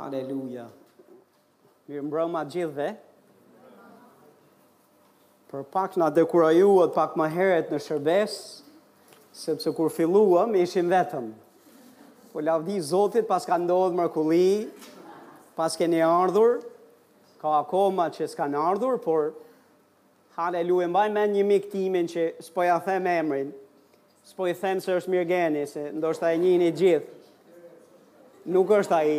Haleluja. Mirëmbrëma gjithëve. Për pak na dekurajuat pak më herët në shërbesë, sepse kur filluam ishim vetëm. Po lavdi Zotit pas ka ndodhë mrekulli, pas keni ardhur, ka akoma që s'kanë ardhur, por Hallelujah, mbaj mend një mik timin që s'po ja them emrin. S'po i them se është Mirgeni, se ndoshta e njihni gjithë. Nuk është ai.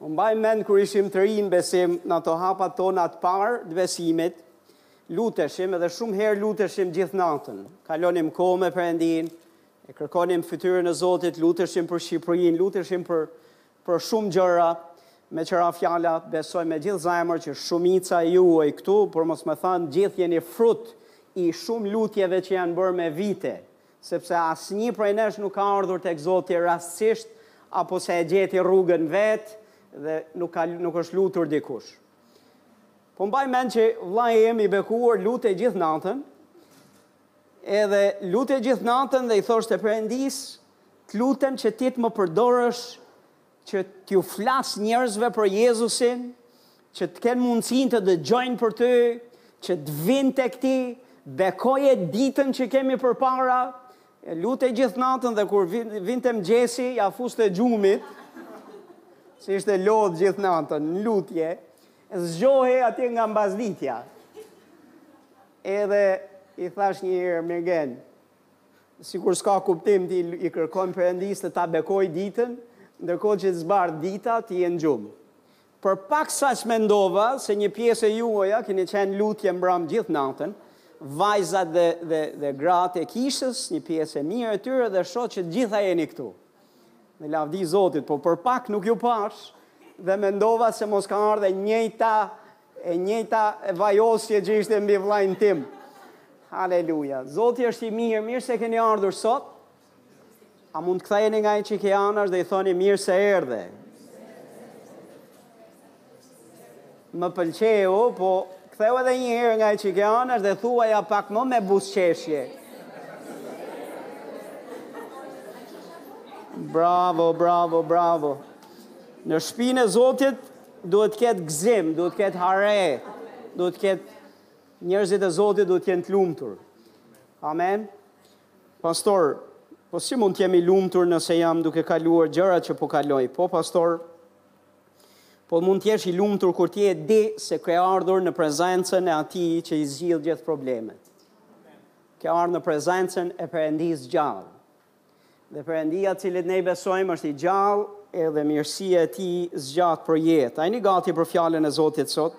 Unë mbaj mend kur ishim të rinj në besim në ato hapat tona të parë të besimit, luteshim edhe shumë herë luteshim gjithë natën. Kalonim kohë me Perëndin, e kërkonim fytyrën e Zotit, luteshim për Shqipërinë, luteshim për Për shumë gjëra, meqë ra fjala, besoj me gjithë zemër që shumica juaj këtu, për mos me thënë gjithë jeni frut i shumë lutjeve që janë bërë me vite, sepse asnjë prej nesh nuk ka ardhur tek Zoti rastësisht apo se e gjeti rrugën vetë dhe nuk ka, nuk është lutur dikush. Po mbaj mend që vllai im i bekuar lutej gjithë natën, edhe lutej gjithë natën dhe i thoshte Perëndisë, Të lutem që ti të më përdorësh që t'ju flas njerëzve për Jezusin, që të kenë mundësinë të dëgjojnë për ty, që të vijnë tek ti, bekoje ditën që kemi përpara, e lutej gjithë natën dhe kur vinte mëngjesi, ja fuste gjumit, se ishte lodhë gjithë natën, në lutje, zgjohej atje nga mbasditja. Edhe i thashë një herë, Mirgen, Sikur s'ka kuptim ti i kërkon perëndisë të ta bekojë ditën, ndërkohë që të zbardhë dita ti je në gjumë. Për pak sa s'mendova se një pjesë e juaja keni qenë në lutje mbrëmë gjithë natën, vajzat dhe dhe dhe gratë e kishës, një pjesë e mirë e tyre dhe shoh që të gjitha jeni këtu. E lavdi Zotit, po për pak nuk ju pashë dhe mendova se mos ka ardhur e njëjta E njëjta vajosje që është mbi vllanë tim. Haleluja. Zoti është i mirë, mirë se keni ardhur sot. A mund të ktheheni nga ai që ke anash dhe i thoni mirë se erdhe. Më pëlqeu, po ktheu edhe një herë nga ai që ke anash dhe thuaja pak më me buzëqeshje. Bravo, bravo, bravo. Në shpinë e Zotit Duhet të ketë gëzim, duhet të ketë hare, duhet të ketë njerëzit e Zotit duhet të jenë të lumtur. Amen. Pastor, po si mund të jem i lumtur nëse jam duke kaluar gjërat që po kaloj? Po pastor, po mund të jesh i lumtur kur ti e di se ke ardhur në prezencën e Atij që i zgjidh gjithë problemet. Ke ardhur në prezencën e Perëndisë së gjallë. Dhe Perëndia të cilit ne i besojmë është i gjallë edhe mirësia e tij zgjat për jetë. A jeni gati për fjalën e Zotit sot?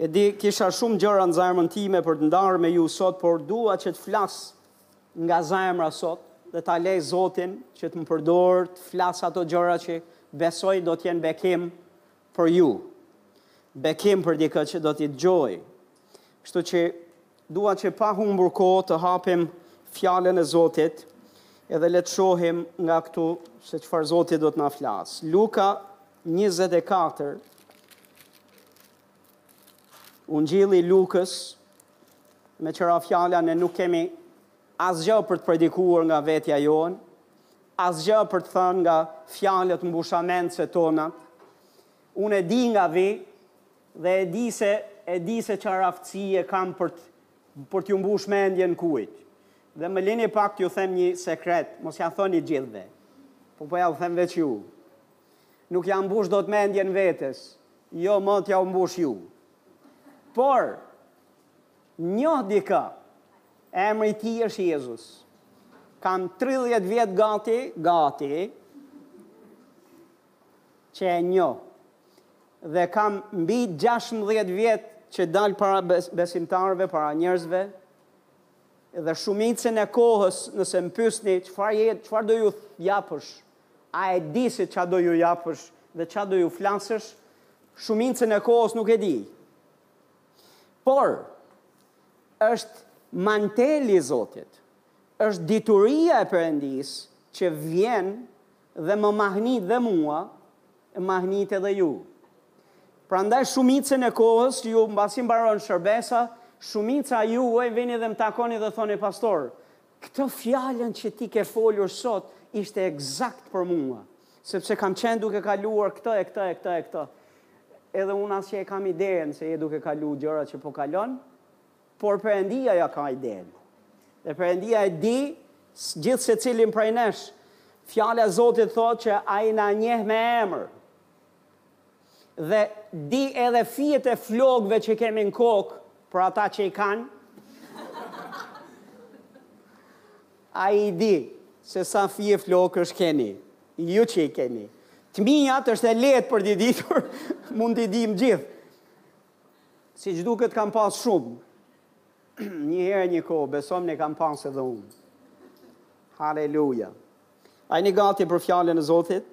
E di, kisha shumë gjëra në zemrën time për të ndarë me ju sot, por dua që të flas nga zemra sot dhe ta lej Zotin që të më përdorë, të flasë ato gjëra që besoj do të jenë bekim për ju. Bekim për dikë që do të dëgjojë. Kështu që dua që pa humbur kohë të hapim fjalën e Zotit edhe le të shohim nga këtu se çfarë Zoti do të na flasë. Luka 24 Ungjilli i Lukës meqë ra fjala ne nuk kemi Asgjë për të predikuar nga vetja jonë, asgjë për të thënë nga fjalët mbushamendëse tona. Unë e di nga vi dhe e di se e di se çfarë aftësie kam për të për t'ju mbushë mendjen kujt. Dhe më lini pak t'ju them një sekret, mos ia thoni gjithëve. Po po jua them veç ju. Nuk ia mbush dot mendjen vetes, jo më t'jua mbush ju. Por, Njoh dikë. Emri i tij është Jezus. Kam tridhjetë vjet gati, gati, që e njoh. Dhe kam mbi gjashtëmbëdhjetë vjet që dal para besimtarëve, para njerëzve, dhe shumicën e kohës nëse më pyesni çfarë je, çfarë do ju japësh, a e di se ça do ju japësh dhe ça do ju flasësh, shumicën e kohës nuk e di. Por, është manteli i Zotit, është dituria e Perëndisë që vjen dhe më mahnit dhe mua, e mahnit edhe ju. Prandaj shumicën e kohës ju mbasi mbaron shërbesa, shumica juaj vini dhe më takoni dhe thoni pastor, Këtë fjalën që ti ke folur sot ishte ekzakt për mua, sepse kam qenë duke kaluar këtë e këtë e këtë e këtë. Edhe unë as që e kam idenë se je duke kalu gjërat që po kalon, por Perëndia ia ka idenë. Dhe Perëndia e di gjithsecilin prej nesh. Fjala e Zotit thotë që ai na njeh me emër. dhe di edhe fijet e flokëve që kemi në kokë për ata që i kanë, ai i di se sa fije flokësh keni, ju që i keni. Të mijat është e lehtë për t'i ditur, mund t'i dimë gjithë. Siç duket kam pas shumë, një herë një kohë, besomëni kam pas edhe unë. Haleluja. A jeni gati për fjalën e Zotit?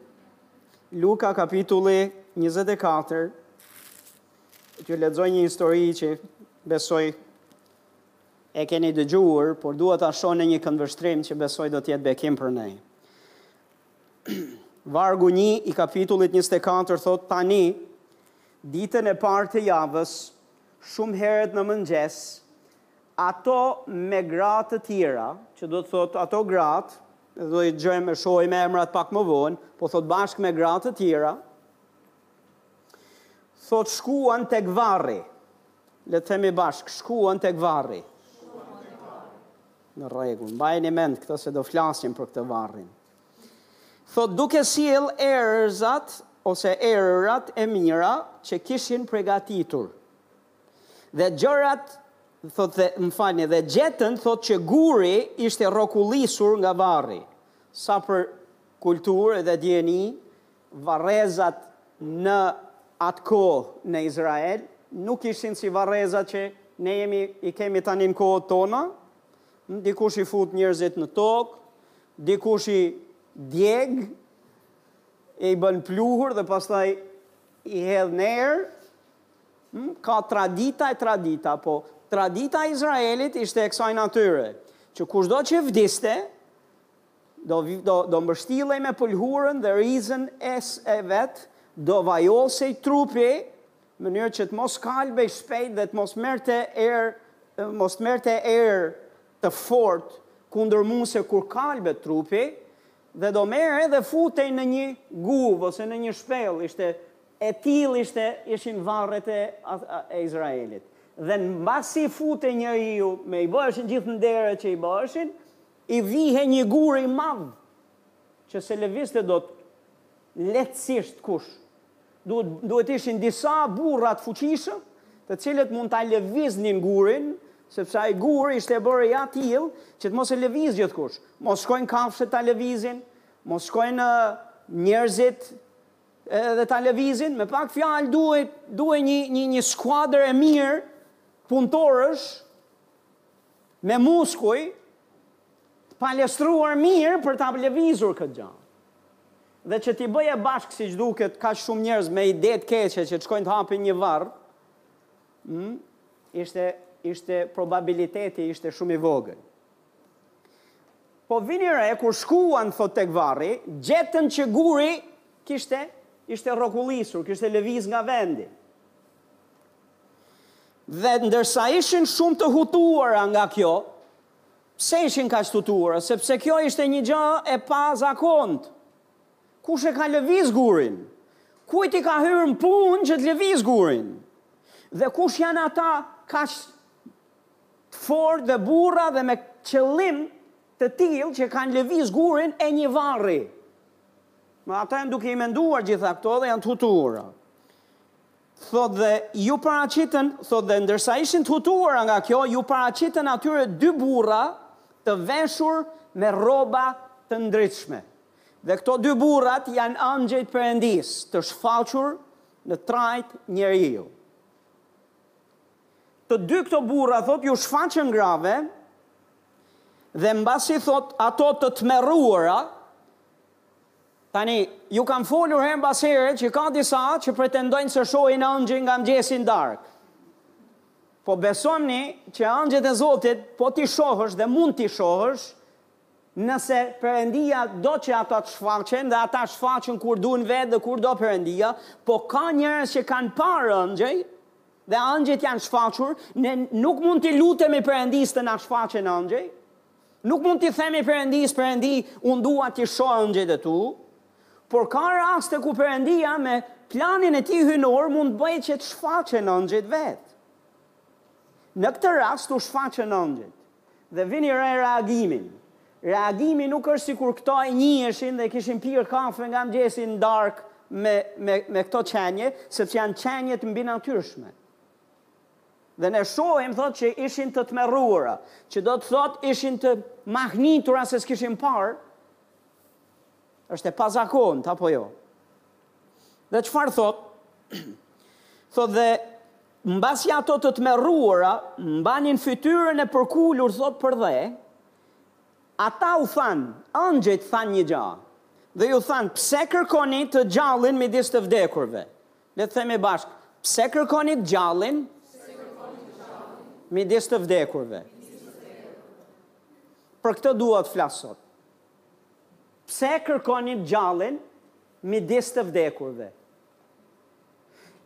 Luka kapitulli 24. T'ju lexoj një histori që besoj e keni dëgjuar, por duhet ta shoh në një këndvështrim që besoj do të jetë bekim për ne. Vargu 1 i kapitullit 24 thotë tani ditën e parë të javës, shumë herët në mëngjes, Ato me gra të tjera, që do të thotë ato gratë, do i gjejmë e shohim emrat pak më vonë, po thotë bashkë me gra të tjera, thotë shkuan tek varri. Le të themi bashkë, shkuan tek varri. Në rregull, mbajeni mend këtë se do flasim për këtë varrin. Thotë duke sjellë erëzat ose erërat e mira që kishin pregatitur. Dhe gjërat, thotë dhe, më falni, dhe gjetën, thotë që guri ishte rrokullisur nga varri. Sa për kulturë dhe dijeni, varrezat në atë kohë në Izrael nuk ishin si varrezat që ne jemi, i kemi tani në kohët tona, dikush i fut njerëzit në tokë, dikush i djeg, e i bën pluhur dhe pastaj i hedh në erë, Ka tradita e tradita, po tradita e Izraelit ishte e kësaj natyre, që kushdo që vdiste, do, do, do mbështillej me pëlhurën dhe rizën e, e vet, do vajosej trupi, në mënyrë që të mos kalbej shpejt dhe të mos merrte erë, mos merrte erë të fortë kundërmuese kur kalbet trupi, Dhe do merrej dhe futej në një guvë ose në një shpellë, ishte, e tillë ishte, ishin varret e, e Izraelit. Dhe mbasi futej njeriu, me iu bëheshin gjithë nderet që i bëheshin, i vihej një gur i madh, që s'e lëvizte dot lehtësisht kush. Duhet të ishin disa burra të fuqishëm, të cilët mund ta lëviznin gurin, sepse ai gur ishte i bërë i atillë që të mos e lëvizë gjithkush. Mos shkojnë kafshët ta lëvizin, mos shkojnë njerëzit edhe ta lëvizin, me pak fjalë duhej një skuadër e mirë punëtorësh, Me muskuj të palestruar mirë për ta lëvizur këtë gjë. Dhe që t'i bëje bashkë siç duket kaq shumë njerëz me ide të keqe që të shkojnë të hapin një varr, ëh, ishte ishte probabiliteti ishte shumë i vogël. Po vini re kur shkuan thotë tek varri, gjetën që guri kishte ishte rrokullisur, kishte lëviz nga vendi. Dhe ndërsa ishin shumë të hutuara nga kjo, pse ishin kaq të hutuara? Sepse kjo ishte një gjë e pazakontë. Kush e ka lëviz gurin? Kujt i ka hyrë në punë që të lëviz gurin? Dhe kush janë ata kaq të fortë dhe burra dhe me qëllim të tillë që kanë lëviz gurin e një varri? Ata janë duke i menduar gjitha këto dhe janë të hutuara. thotë dhe iu paraqitën, thotë dhe ndërsa ishin të hutuara nga kjo, iu paraqitën atyre dy burra të veshur me rroba të ndritshme. Dhe këto dy burrat janë ëngjëj të Perëndisë, të shfaqur në trajtë njeriu. Të dy këto burra, thotë, iu shfaqën grave, dhe mbasi, thotë, ato të tmerruara, Tani, ju kam folur herë mbas here që ka disa që pretendojnë se shohin ëngjëj nga mëngjesi në darkë. Po besoni që ëngjëjt e Zotit po t'i shohësh dhe mund t'i shohësh, nëse Perëndia do që ata të shfaqen dhe ata shfaqen kur duan vetë dhe kur do Perëndia, po ka njerëz që kanë parë ëngjëj dhe ëngjëjt janë shfaqur, ne nuk mund t'i lutemi Perëndisë të na shfaqen ëngjëj. Nuk mund t'i themi Perëndisë, Perëndi, unë dua t'i shoh ëngjëjt e tu, por ka raste kur Perëndia me planin e tij hyjnor mund të bëjë që të shfaqen ëngjëjt vetë. Në këtë rast u shfaqën ëngjëjt. Dhe vini re reagimin. Reagimi nuk është sikur këto njiheshin dhe kishin pirë kafe nga mëngjesi në darkë me me me këto qenie, sepse janë qenie të mbinatyrshme. Dhe ne shohim thotë që ishin të tmerruara, që do të thotë ishin të mahnitura se s'kishin parë. Është e pazakontë apo jo? Dhe çfarë thotë? Thotë dhe mbasi ato të tmerruara mbanin fytyrën e përkulur thotë përdhe, ata u thanë, ëngjëjt thanë një gjë. Dhe iu thanë, pse kërkoni të gjallin midis të vdekurve? Le të themi bashkë, Pse kërkoni të gjallin midis të vdekurve? Për këtë dua të flas sot. Pse kërkoni të gjallin midis të vdekurve?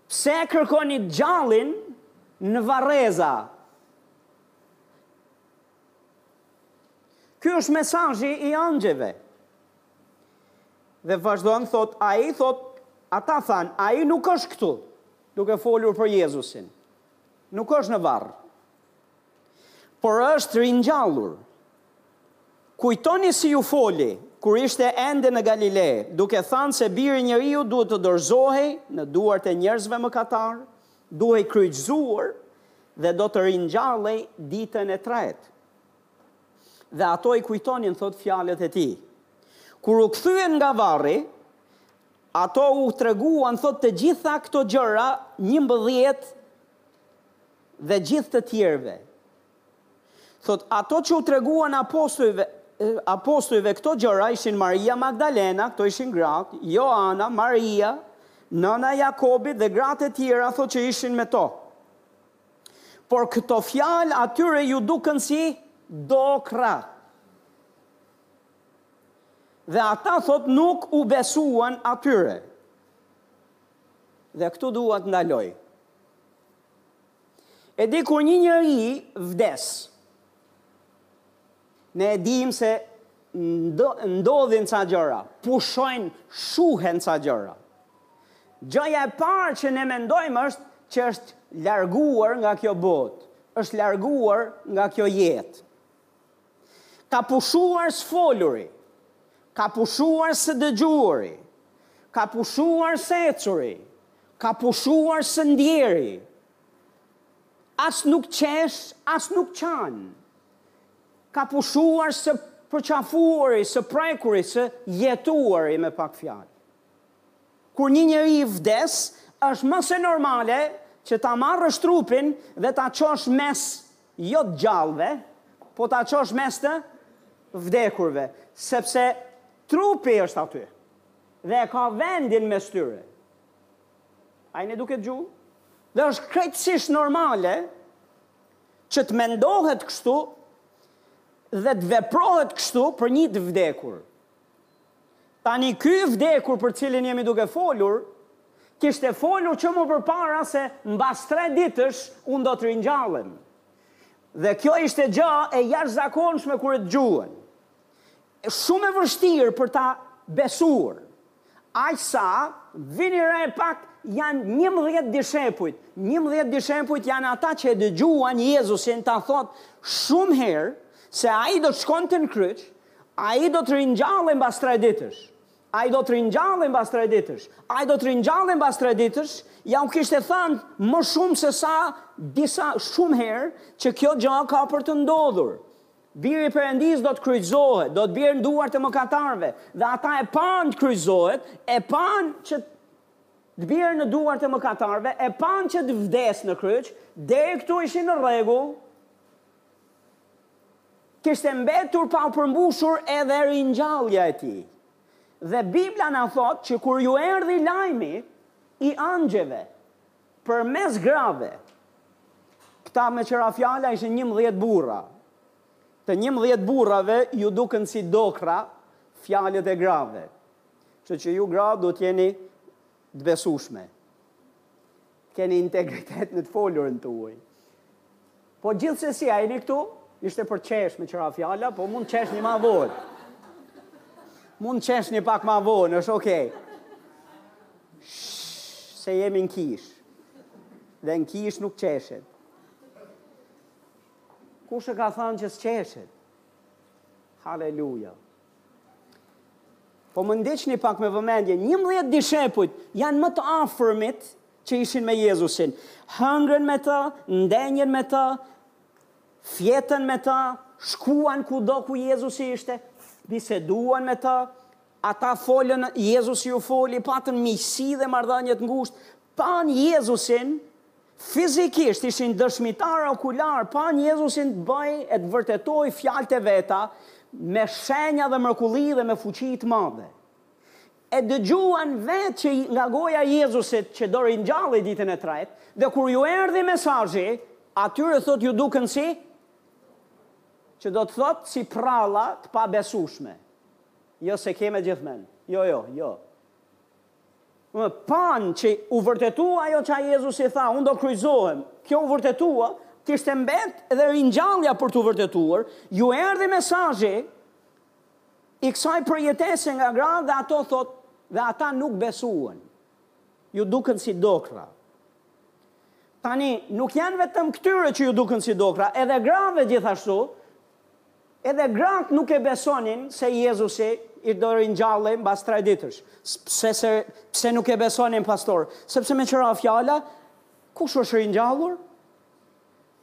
Pse kërkoni të gjallin në varreza? Ky është mesazhi i ëngjëjve. Dhe vazhdon thotë, ai thotë, ata thanë, ai nuk është këtu, duke folur për Jezusin. Nuk është në varr. Por është ringjallur. Kujtoni si ju foli kur ishte ende në Galile, duke thënë se biri i njeriut duhet të dorëzohej në duart e njerëzve mëkatarë, duhej kryqëzuar dhe do të ringjallej ditën e tretë. dhe ato i kujtonin, thotë, fjalët e tij. Kur u kthyen nga varri, ato u treguan, thotë, të gjitha këto gjëra njëmbëdhjetë dhe gjithë të tjerëve. Thotë, ato që u treguan apostujve, apostujve këto gjëra ishin Maria Magdalena, këto ishin gratë, Joana, Maria, nëna e Jakobit dhe gratë e tjera thotë që ishin me to. Por këto fjalë atyre iu dukën si dokra. Dhe ata thotë nuk u besuan atyre. Dhe këtu dua të ndaloj. E di kur një njeri vdes, Ne e dimë se ndodhin ca gjëra, pushojnë, shuhen ca gjëra. Gjëja e parë që ne mendojmë është që është larguar nga kjo botë, është larguar nga kjo jetë. Ka pushuar së foluri, ka pushuar së dëgjuari, ka pushuar së ecuri, ka pushuar së ndjeri. As nuk qesh, as nuk qan. ka pushuar së përqafuari, së prekuri, së jetuari me pak fjalë. Kur një njeri vdes, është më se normale që ta marrësh trupin dhe ta çosh mes jo të gjallëve, po ta çosh mes të vdekurve, sepse trupi është aty dhe e ka vendin mes tyre. A jeni duke dëgjuar? Dhe është krejtësisht normale Që të mendohet kështu dhe të veprohet kështu për një të vdekur. Tani ky i vdekur për të cilin jemi duke folur, kishte folur që më përpara se mbas tre ditësh unë do të ringjallem. Dhe kjo ishte gjë e jashtëzakonshme kur e dëgjuan. Shumë e vështirë për ta besuar, aq sa, vini re pak, janë njëmbëdhjetë dishepujt, njëmbëdhjetë dishepujt janë ata që e dëgjuan Jezusin ta thotë shumë herë se Ai do të shkonte në kryq, Ai do të ringjallej mbas tre ditësh, Ai do të ringjallej mbas tre ditësh, Ai do të ringjallej mbas tre ditësh, jua kishte thënë më shumë se sa disa shumë herë që kjo gjë ka për të ndodhur. Biri i Perëndisë do të kryqëzohet, do të bjerë në duart e mëkatarëve, dhe ata e panë të kryqëzohet, e panë që të bjerë në duart e mëkatarëve, e panë që të vdesë në kryq, deri këtu ishin në rregull, kishte mbetur pa u përmbushur edhe ringjallja e tij. Dhe Bibla na thotë që kur ju erdhi lajmi i engjëjve, Përmes grave. Këta meqë ra fjala ishin njëmbëdhjetë burra. Të njëmbëdhjetë burrave iu dukën si dokrra fjalët e grave. Kështu që ju gra duhet të jeni të besueshme. Të keni integritet në të folurën tuaj. Po gjithsesi a jeni këtu? Ishte për qesh meqë ra fjala, po mund qeshni ma vonë. Mund qeshni pak ma vonë, asht okej. Se jemi në kishë. Dhe në kishë nuk qeshet. Kush e ka thanë që s'qeshet? Haleluja. Po më ndiqni pak me vëmendje, 11 dishepujt janë më të afërmit që ishin me Jezusin. Hëngrën me të, ndenjën me të, fjetën me të, shkuan kudo ku Jezusi ishte, biseduan me të, ata folën, Jezusi iu foli, patën miqësi dhe marrëdhënie të ngushtë, panë Jezusin, Fizikisht ishin dëshmitarë okularë, panë Jezusin të bëjë e të vërtetojë fjalët e veta me shenja dhe mrekulli dhe me fuqi të madhe. E dëgjuan vetë që nga goja e Jezusit që do ringjallej ditën e tretë, dhe kur iu erdhi mesazhi, atyre thotë iu dukën si, që do të thotë si përralla të pabesueshme. Jo se kemi gjithë mend. Jo, jo, jo. panë që u vërtetua ajo ça Jezusi tha, unë do kryqëzohem. Kjo u vërtetua, kishte mbet edhe ringjallja për t'u vërtetuar, iu erdhi mesazhi i kësaj përjetësie nga gratë dhe ato thotë dhe ata nuk besuan. Iu dukën si dokrra. Tani, nuk janë vetëm këtyre që iu dukën si dokrra, edhe grave gjithashtu, Edhe gratë nuk e besonin se Jezusi do ringjallej mbas tre ditësh. Pse se pse nuk e besonin pastor? Sepse meqë ra fjala, kush është ringjallur?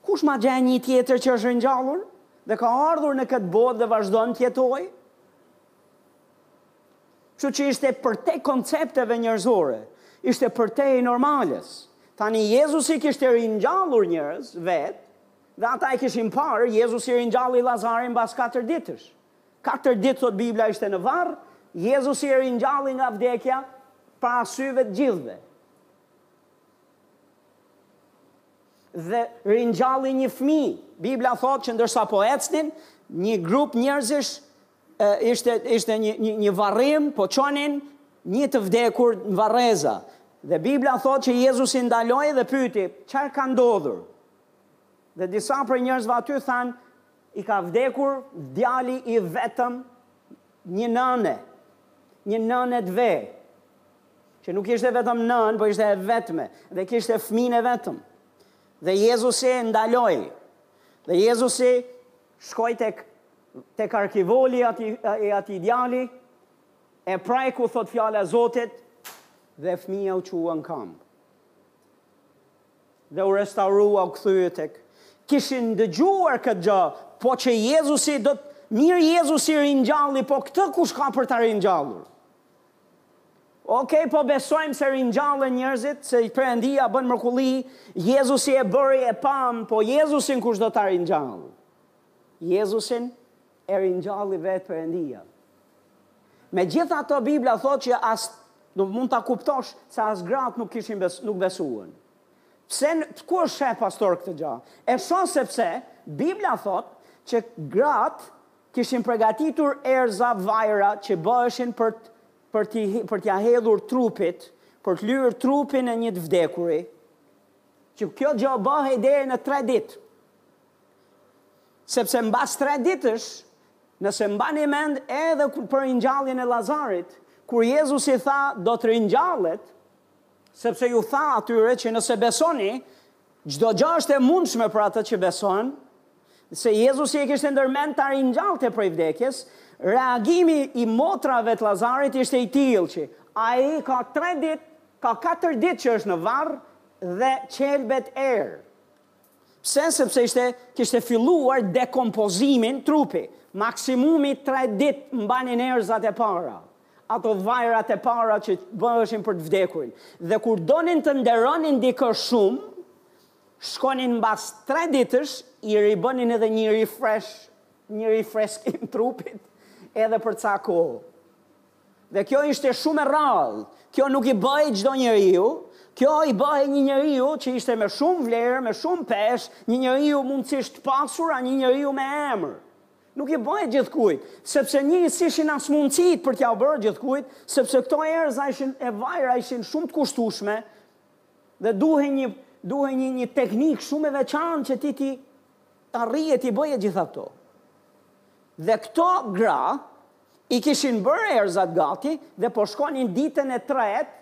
Kush ma gjen një tjetër që është ringjallur? Dhe ka ardhur në këtë botë dhe vazhdon të jetojë? Kështu që ishte përtej koncepteve njerëzore, ishte përtej normales. Tani Jezusi kishte ringjallur njerëz vetë, Dhe ata e kishin parë, Jezusi ringjalli Lazarin mbas katër ditësh. Katër ditë, thotë Bibla, ishte në varr, Jezusi e ringjalli nga vdekja para syve të gjithëve. Dhe ringjalli një fëmijë. Bibla thotë që ndërsa po ecnin, një grup njerëzish e, ishte ishte një një, një varrim, po çonin një të vdekur në varreza. Dhe Bibla thotë që Jezusi ndaloi dhe pyeti, "Çfarë ka ndodhur?" Dhe disa prej njerëzve aty thanë, i ka vdekur djali i vetëm një nëne, një nëne të ve, që nuk ishte vetëm nënë, po ishte e vetme, dhe kishte fëmijën e vetëm. Dhe Jezusi ndaloi. Dhe Jezusi shkoi tek tek arkivoli i atij, e atij djali, e preku thot fjala e Zotit dhe fëmija u çua në këmbë. Dhe u restaurua u kthye tek. Kishin dëgjuar këtë gjë, po që Jezusi do të Mirë Jezusi ringjalli, po këtë kush ka për ta ringjallur? Okej, po besojmë se ringjallen njerëzit, se Perëndia bën mrekulli, Jezusi e bëri e pamë, po Jezusin kush do ta ringjallë? Jezusin E ringjalli vetë Perëndia. Megjithatë Bibla thotë që as do mund ta kuptosh se as gratë nuk kishin bes, nuk besuan. Pse ku e sheh pastor këtë gjë? E shoh sepse Bibla thotë që gratë kishin përgatitur erëza, vajra që bëheshin për të për t'i për t'ia hedhur trupit, për të lyer trupin e një të vdekuri. Që kjo gjë bëhej deri në 3 ditë. Sepse mbas tre ditësh, nëse mbani mend edhe për ringjalljen e Lazarit, kur Jezusi tha do të ringjallet, sepse ju tha atyre që nëse besoni, çdo gjë është e mundshme për atë që beson, se Jezusi e kishte ndërmend ta ringjallte prej vdekjes, reagimi i motrave të Lazarit ishte i tillë që ai ka tre ditë, ka katër ditë që është në varr dhe qelbet erë. Pse? Sepse ishte, kishte filluar dekompozimin trupi. Maksimumi tre ditë mbanin erëzat e para, ato vajrat e para që bëheshin për të vdekurin. Dhe kur donin të nderonin dikë shumë, shkonin mbas tre ditësh, i ribënin edhe një refresh, një rifreskim trupit, edhe për ca kohë. Dhe kjo ishte shumë e rrallë. Kjo nuk i bëhej çdo njeriu, kjo i bëhej një njeriu që ishte me shumë vlerë, me shumë peshë, një njeriu mundësisht të pasur a një njeriu me emër. Nuk i bëhej gjithkujt, sepse një s'ishin as mundësitë për t'ia bërë gjithkujt, sepse këto erëza ishin e vajra ishin shumë të kushtueshme dhe duhej një duhej një një teknikë shumë e veçantë që ti ti arrije t'i bëje gjitha këto. Dhe këto gra i kishin bërë erëzat gati dhe po shkonin ditën e tretë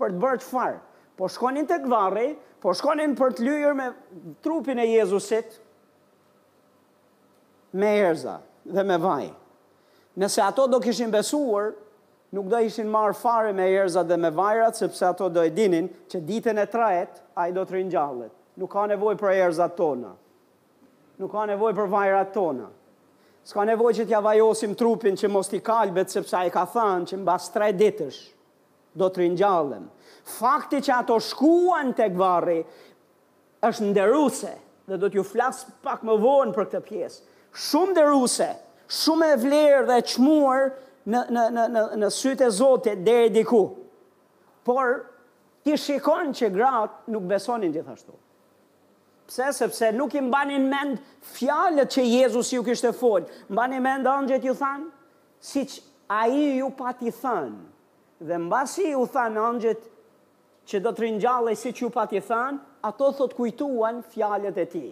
për të bërë çfarë? Po shkonin tek varri, po shkonin për të lyer me trupin e Jezusit me erëza dhe me vaj. Nëse ato do kishin besuar, nuk do ishin marrë fare me erëzat dhe me vajrat, sepse ato do e dinin që ditën e tretë ai do të ringjallet. Nuk ka nevojë për erëzat tona. Nuk ka nevojë për vajrat tona. S'ka nevojë që t'ia vajosim trupin që mos t'i kalbet sepse ai ka thënë që mbas tre ditësh do të ringjallem. Fakti që ato shkuan tek varri është nderuese dhe do t'ju flas pak më vonë për këtë pjesë. Shumë nderuese, shumë e vlerë dhe e çmuar në në në në në sytë e Zotit deri diku. Por ti shikon që gratë nuk besonin gjithashtu. Pse? Sepse nuk i mbanin mend fjalët që Jezusi ju kishte fol. Mbani mend ëngjëjt ju thanë, siç ai ju pati thanë. Dhe mbasi ju thanë ëngjëjt që do të ringjallej siç ju pati thanë, ato thotë kujtuan fjalët e tij.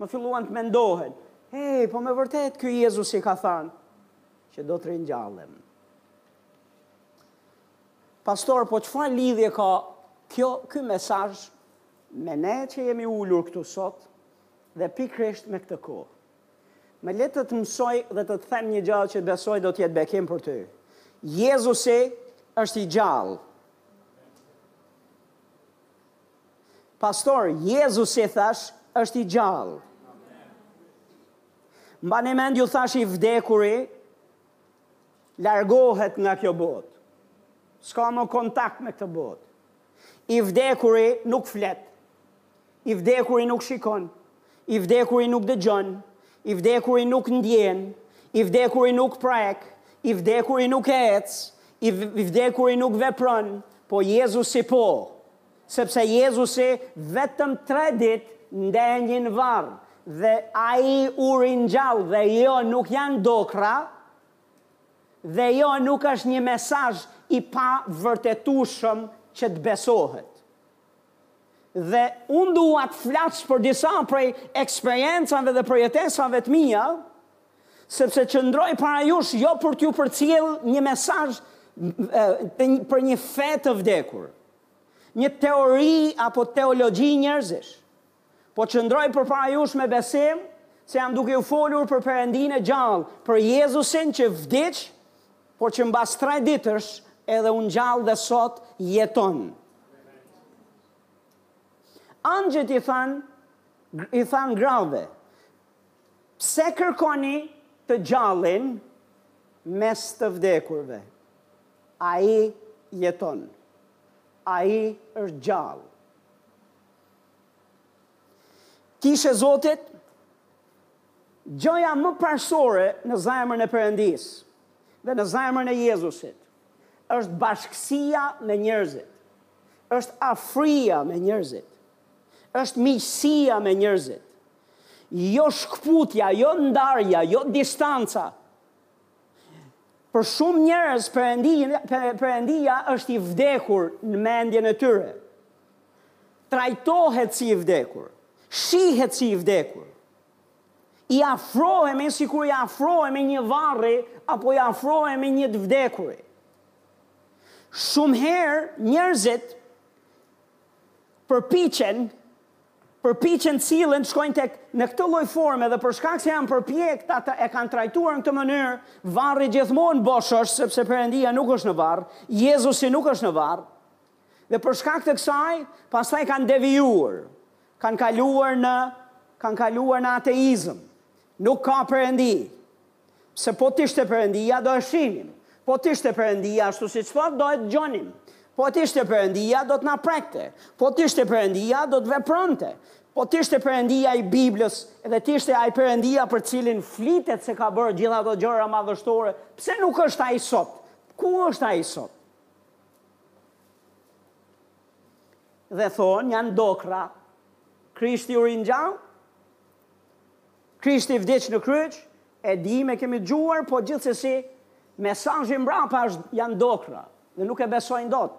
Më filluan të mendohen, Ej, po me vërtet ky Jezusi ka thanë që do të ringjallem. Pastor, po çfarë lidhje ka kjo ky mesazh Me ne që jemi ulur këtu sot dhe pikërisht me këtë kohë. Më le të të mësoj dhe të të them një gjë që besoj do të jetë bekim për ty. Jezusi është i gjallë. Pastor, Jezusi thash është i gjallë. Mbani mend ju thash i vdekuri, largohet nga kjo botë. S'ka më kontakt me këtë botë. I vdekuri nuk flet. I vdekuri nuk shikon. I vdekuri nuk dëgjon. I vdekuri nuk ndjen. I vdekuri nuk prek. I vdekuri nuk ec. I vdekuri nuk vepron. Po Jezusi po. Sepse Jezusi vetëm tre ditë ndenji në varr dhe Ai u ringjall dhe jo nuk janë dokra, Dhe jo nuk është një mesazh i pavërtetushëm që të besohet. Dhe unë dua të flas për disa prej eksperiencave dhe përjetesave të mia, sepse qëndroj para jush jo për t'ju përcjellë një mesazh për një fe të vdekur, një teori apo teologji njerëzish, Po qëndroj përpara jush me besim se jam duke ju folur për Perëndinë e gjallë, për Jezusin që vdiq, por që mbas tre ditësh edhe u ngjall dhe sot jeton. Engjëjt i thanë, i thanë grave, pse kërkoni të gjallin mes të vdekurve? Ai jeton. Ai është gjallë. Kishë e Zotit, gjaja më parësore në zemrën e Perëndisë dhe në zemrën e Jezusit është bashkësia me njerëzit. Është afria me njerëzit. Është miqësia me njerëzit. Jo shkputja, jo ndarja, jo distanca. Për shumë njerëz perëndia, perëndia është i vdekur në mendjen e tyre. Trajtohet si i vdekur. Shihet si i vdekur. I afrohemi sikur i afrohemi një varri apo i afrohemi një të vdekuri. Shumë herë njerëzit përpiqen përpiqen të sillen shkojnë tek në këtë lloj forme dhe për shkak se janë përpjek ta e kanë trajtuar në këtë mënyrë, varri gjithmonë bosh është sepse Perëndia nuk është në varr, Jezusi nuk është në varr. Dhe për shkak të kësaj, pastaj kanë devijuar, kanë kaluar në kanë kaluar në ateizëm. Nuk ka Perëndi. Se po të ishte Perëndia do e shinim. Po të ishte Perëndia ashtu siç thotë do e dëgjonim. Po të ishte Perëndia do të na prekte. Po të ishte Perëndia do të vepronte. Po të ishte Perëndia i Biblës dhe të ishte ai Perëndia për cilin flitet se ka bërë gjithë ato gjëra madhështore, pse nuk është ai sot? Ku është ai sot? Dhe thonë, janë dokra. Krishti u ringjall, Krishti vdiq në kryq, e dim e kemi gjuar, po gjithsesi mesazhi mbrapa është janë dokra dhe nuk e besojnë dot.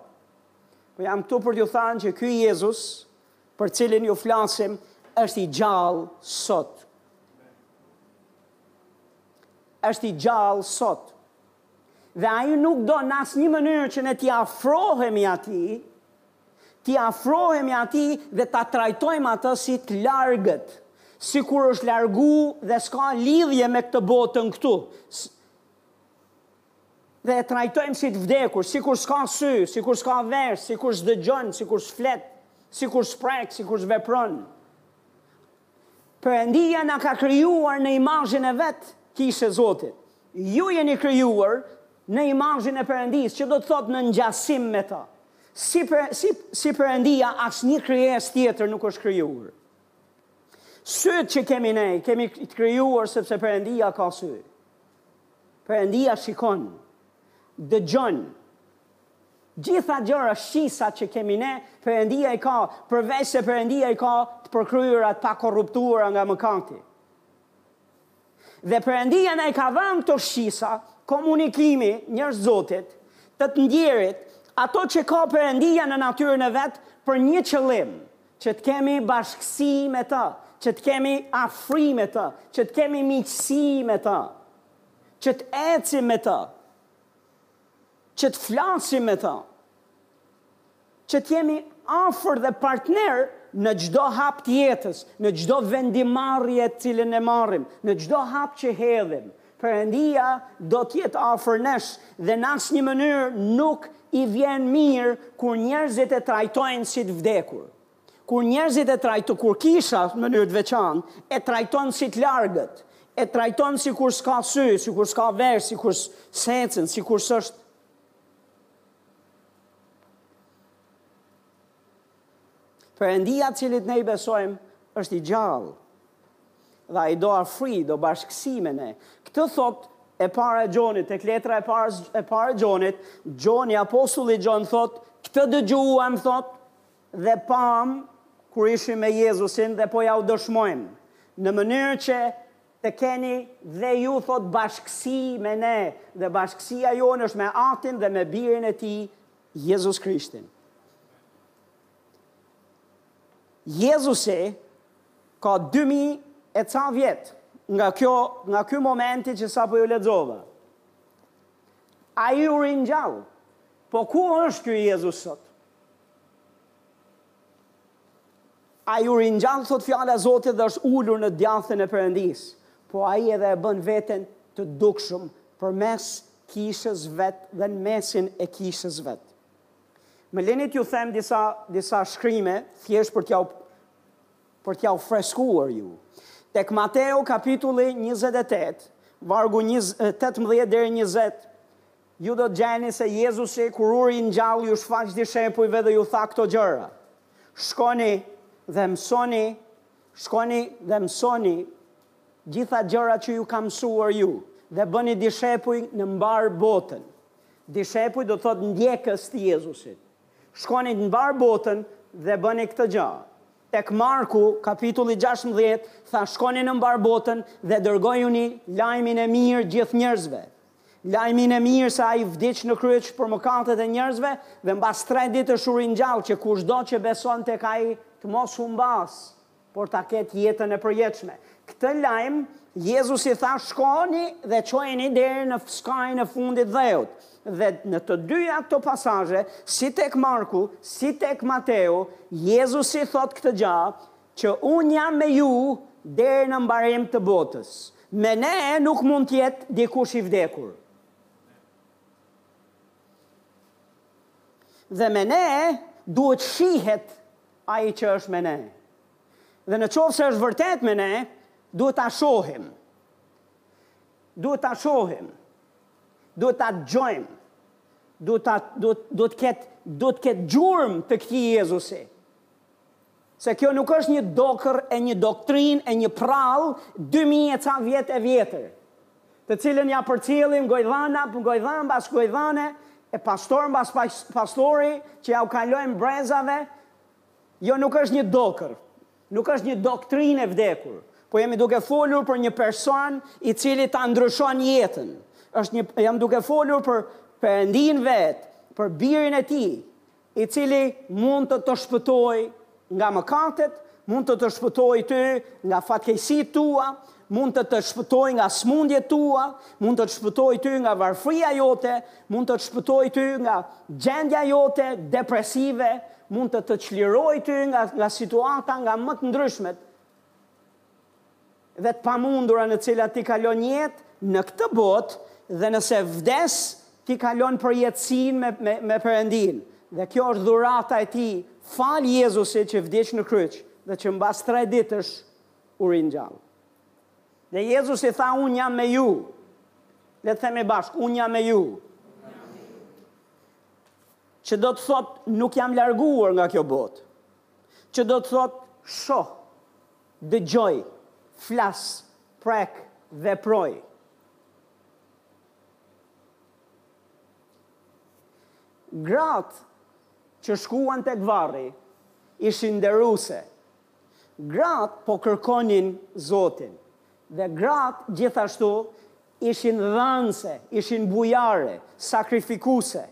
Po jam këtu për t'ju thënë që ky Jezus, për cilin ju flasim, është i gjallë sot. Është i gjallë sot. Dhe ai nuk do në asnjë mënyrë që ne t'i afrohemi atij, t'i afrohemi atij dhe ta trajtojmë atë si të largët, sikur është largu dhe s'ka lidhje me këtë botën këtu, dhe e trajtojmë si të vdekur, sikur s'ka sy, sikur s'ka vesh, sikur s'dëgjon, sikur s'flet, sikur s'prek, sikur s'vepron. Perëndia na ka krijuar në imazhin e vet, Kishë e Zotit. Ju jeni krijuar në imazhin e Perëndisë, që do të thotë në ngjasim me të. Si, si, si Perëndia, asnjë krijesë tjetër nuk është krijuar. Sytë që kemi ne, kemi të krijuar sepse Perëndia ka sy. Perëndia shikon, dëgjon, Gjitha gjëra shqisa që kemi ne, Perëndia i ka, përveç se Perëndia i ka të përkryera të pakorruptuara nga mëkati. Dhe Perëndia na i ka dhënë këto shqisa, komunikimi, njerëz të Zotit, të të ndjerit, ato që ka Perëndia në natyrën e vet për një qëllim, që të kemi bashkësi me të, që të kemi afri me të, që të kemi miqësi me të, që të ecim me të. Që të flasim me të. Që të jemi afër dhe partnerë në çdo hap të jetës, në çdo vendimmarrje të cilën e marrim, në çdo hap që hedhim. Perëndia do të jetë afër nesh dhe në asnjë mënyrë nuk i vjen mirë kur njerëzit e trajtojnë si të vdekur. Kur njerëzit e trajto, kur kisha, në mënyrë të veçantë, e trajton si të largët, e trajton sikur s'ka sy, sikur s'ka vesh, sikur s'ecën, sikur s'është Perëndia cilit ne i besojmë është i gjallë. Dhe ai do afri, do bashkësi me ne. Këtë thot e para e Gjonit, tek letra e parë, e para e Gjonit, Gjoni apostulli Gjon thot, këtë dëgjuam thot, dhe pamë kur ishim me Jezusin dhe po jua dëshmojmë, në mënyrë që të keni dhe ju thotë bashkësi me ne, dhe bashkësia jonë është me Atin dhe me Birin e Tij, Jezus Krishtin. Jezusi ka 2000 e ca vjet nga kjo nga ky momenti që sapo ju lexova. Ai u ringjall. Po ku është ky Jezus sot? Ai u ringjall thotë fjala e Zotit dhe është ulur në djathtën e Perëndisë. Po ai edhe e bën veten të dukshëm përmes kishës vet dhe në mesin e kishës vet. Më lini t'ju them disa disa shkrime thjesht për t'jau për t'jau freskuar ju. Tek Mateo kapitulli njëzet e tetë, vargu tetëmbëdhjetë deri njëzet, Ju do të gjeni se Jezusi, kur u ringjall, iu shfaq dishepujve dhe iu tha këto gjëra, Shkoni dhe mësoni, shkoni dhe mësoni gjitha gjërat që ju kam mësuar ju, dhe bëni dishepuj në mbarë botën. Dishepuj do të thotë ndjekës të Jezusit. Shkoni në mbarë botën dhe bëni këtë gjë. Tek Marku, kapitulli gjashtëmbëdhjetë, tha, Shkoni në mbarë botën dhe dërgojuni lajmin e mirë gjithë njerëzve. Lajmin e mirë se ai vdiq në kryq për mëkatet e njerëzve dhe mbas tre ditësh u ringjall që kushdo që beson tek ai të mos humbasë, por ta ketë jetën e përjetshme. Këtë lajm Jezusi tha shkoni dhe çojeni deri në skajin e fundit dheut. Dhe në të dyja këto pasazhe, si tek Marku, si tek Mateu, Jezusi thotë këtë gjë, Që unë jam me ju deri në mbarim të botës. Me ne nuk mund të jetë dikush i vdekur. Dhe me ne duhet shihet ai që është me ne. Dhe në qoftë se është vërtet me ne, duhet ta shohim. Duhet ta shohim. Duhet ta dëgjojmë. Duhet ta duhet duhet të ketë duhet të ketë gjurmë të këtij Jezusi. Se kjo nuk është një dokërr e një doktrinë e një prallë dy mijë e ca vjet e vjetër, të cilën ia përcjellim gojdhana gojdhanë mbas gojdhane e pastor mbas pastori që iau kalojmë brezave, jo nuk është një dokërr, nuk është një doktrinë e vdekur, po jemi duke folur për një person i cili ta ndryshon jetën, është një jam duke folur për Perëndinë vetë, për Birin e Tij, i cili mund të të shpëtojë nga mëkatet, mund të të shpëtojë ty nga fatkeqësitë tua, mund të të shpëtojë nga sëmundjet tua, mund të të shpëtojë ty nga varfëria jote, mund të të shpëtojë ty nga gjendja jote depresive, mund të të çlirojë ty nga nga situata nga më të ndryshmet. dhe të pamundura në të cilat ti kalon jetë në këtë botë dhe nëse vdes ti kalon përjetësinë me me me Perëndinë dhe kjo është dhurata e tij falë Jezusit që vdiq në kryq dhe që mbas tre ditësh u ringjall. Dhe Jezusi tha unë jam me ju. Le të themi bashkë, unë jam me ju. Që do të thotë nuk jam larguar nga kjo botë. Që do të thotë shoh Dëgjoj, flas, prek, veproj. Gratë që shkuan tek varri ishin nderuse. Gratë po kërkonin Zotin dhe gratë gjithashtu ishin dhanëse, ishin bujare, sakrifikuse,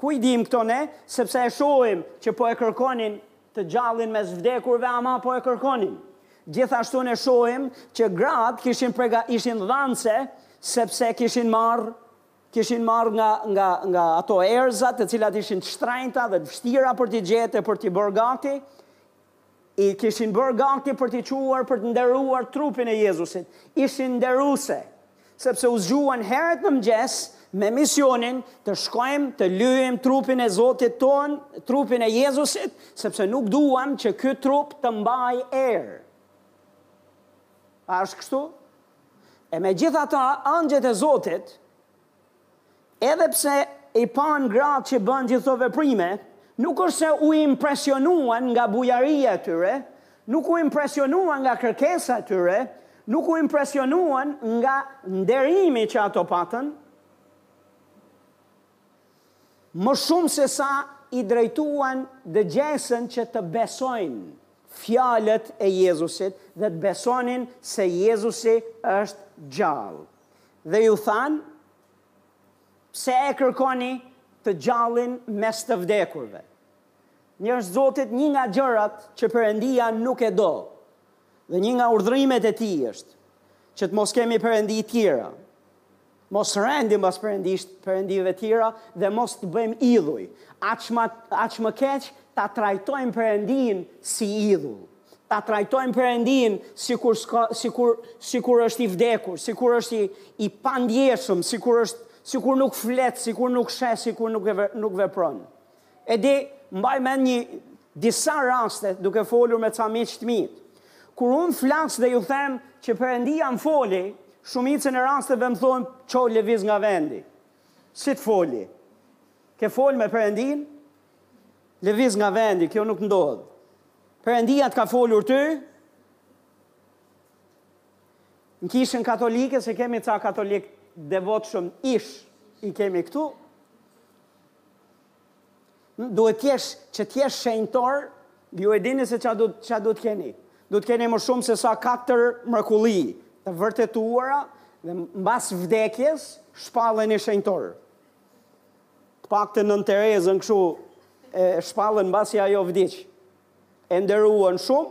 Ku i dimë këto ne, sepse e shohim që po e kërkonin të gjallin mes të vdekurve ama po e kërkonin. Gjithashtu ne shohim që gratë kishin prega ishin dhanëse sepse kishin marrë kishin marrë nga nga nga ato erëza të cilat ishin të shtrenjta dhe të vështira për t'i gjetë e për t'i bërë gati, I kishin bërë gati për t'i çuar për të nderuar trupin e Jezusit. Ishin nderuse, sepse u zgjuan herët në mëngjes me misionin të shkojmë të lyejmë trupin e Zotit tonë, trupin e Jezusit, sepse nuk duam që ky trup të mbajë erë. A është kështu? E megjithatë, angjëjt e Zotit Edhe pse i panë gratë që bënë gjithë këto veprime, nuk është se u impresionuan nga bujaria e tyre, nuk u impresionuan nga kërkesa e tyre, nuk u impresionuan nga nderimi që ato patën, më shumë se sa i drejtuan dëgjesën që të besojnë fjalët e Jezusit dhe të besonin se Jezusi është gjallë. Dhe iu thanë, Pse e kërkoni të gjallin mes të vdekurve? Njerëz të Zotit, një nga gjërat që Perëndia nuk e do, dhe një nga urdhërimet e Tij është, që të mos kemi perëndi tjera, mos rendim pas perëndisht, perëndive tjera, dhe mos të bëjmë idhuj, aq më, aq më keq ta trajtojmë Perëndinë si idhull. Ta trajtojmë Perëndinë si, si, sikur është i vdekur, sikur është i, i pandjeshëm, sikur është, sikur nuk flet, sikur nuk sheh, sikur nuk, ve, nuk vepron. E di, mbaj mend një disa raste duke folur me ca miq të mi. Kur unë flas dhe iu them që Perëndia më foli, shumicën e rasteve më thonë ço, lëviz nga vendi. Si të foli? Ke fol me Perëndin? Lëviz nga vendi, kjo nuk ndodh. Perëndia të ka folur ty? Në kishën katolike, se kemi ca katolikë devotshëm ish, i kemi këtu, duhet t'jesh, që t'jesh shenjtor, ju e dini se ça duhet, ça duhet keni. Duhet keni më shumë se sa katër mrekulli të vërtetuara dhe mbas vdekjes shpalleni shenjtor. Të paktën Nënë Terezën kështu e shpallën mbasi ajo vdiq. E nderuan shumë,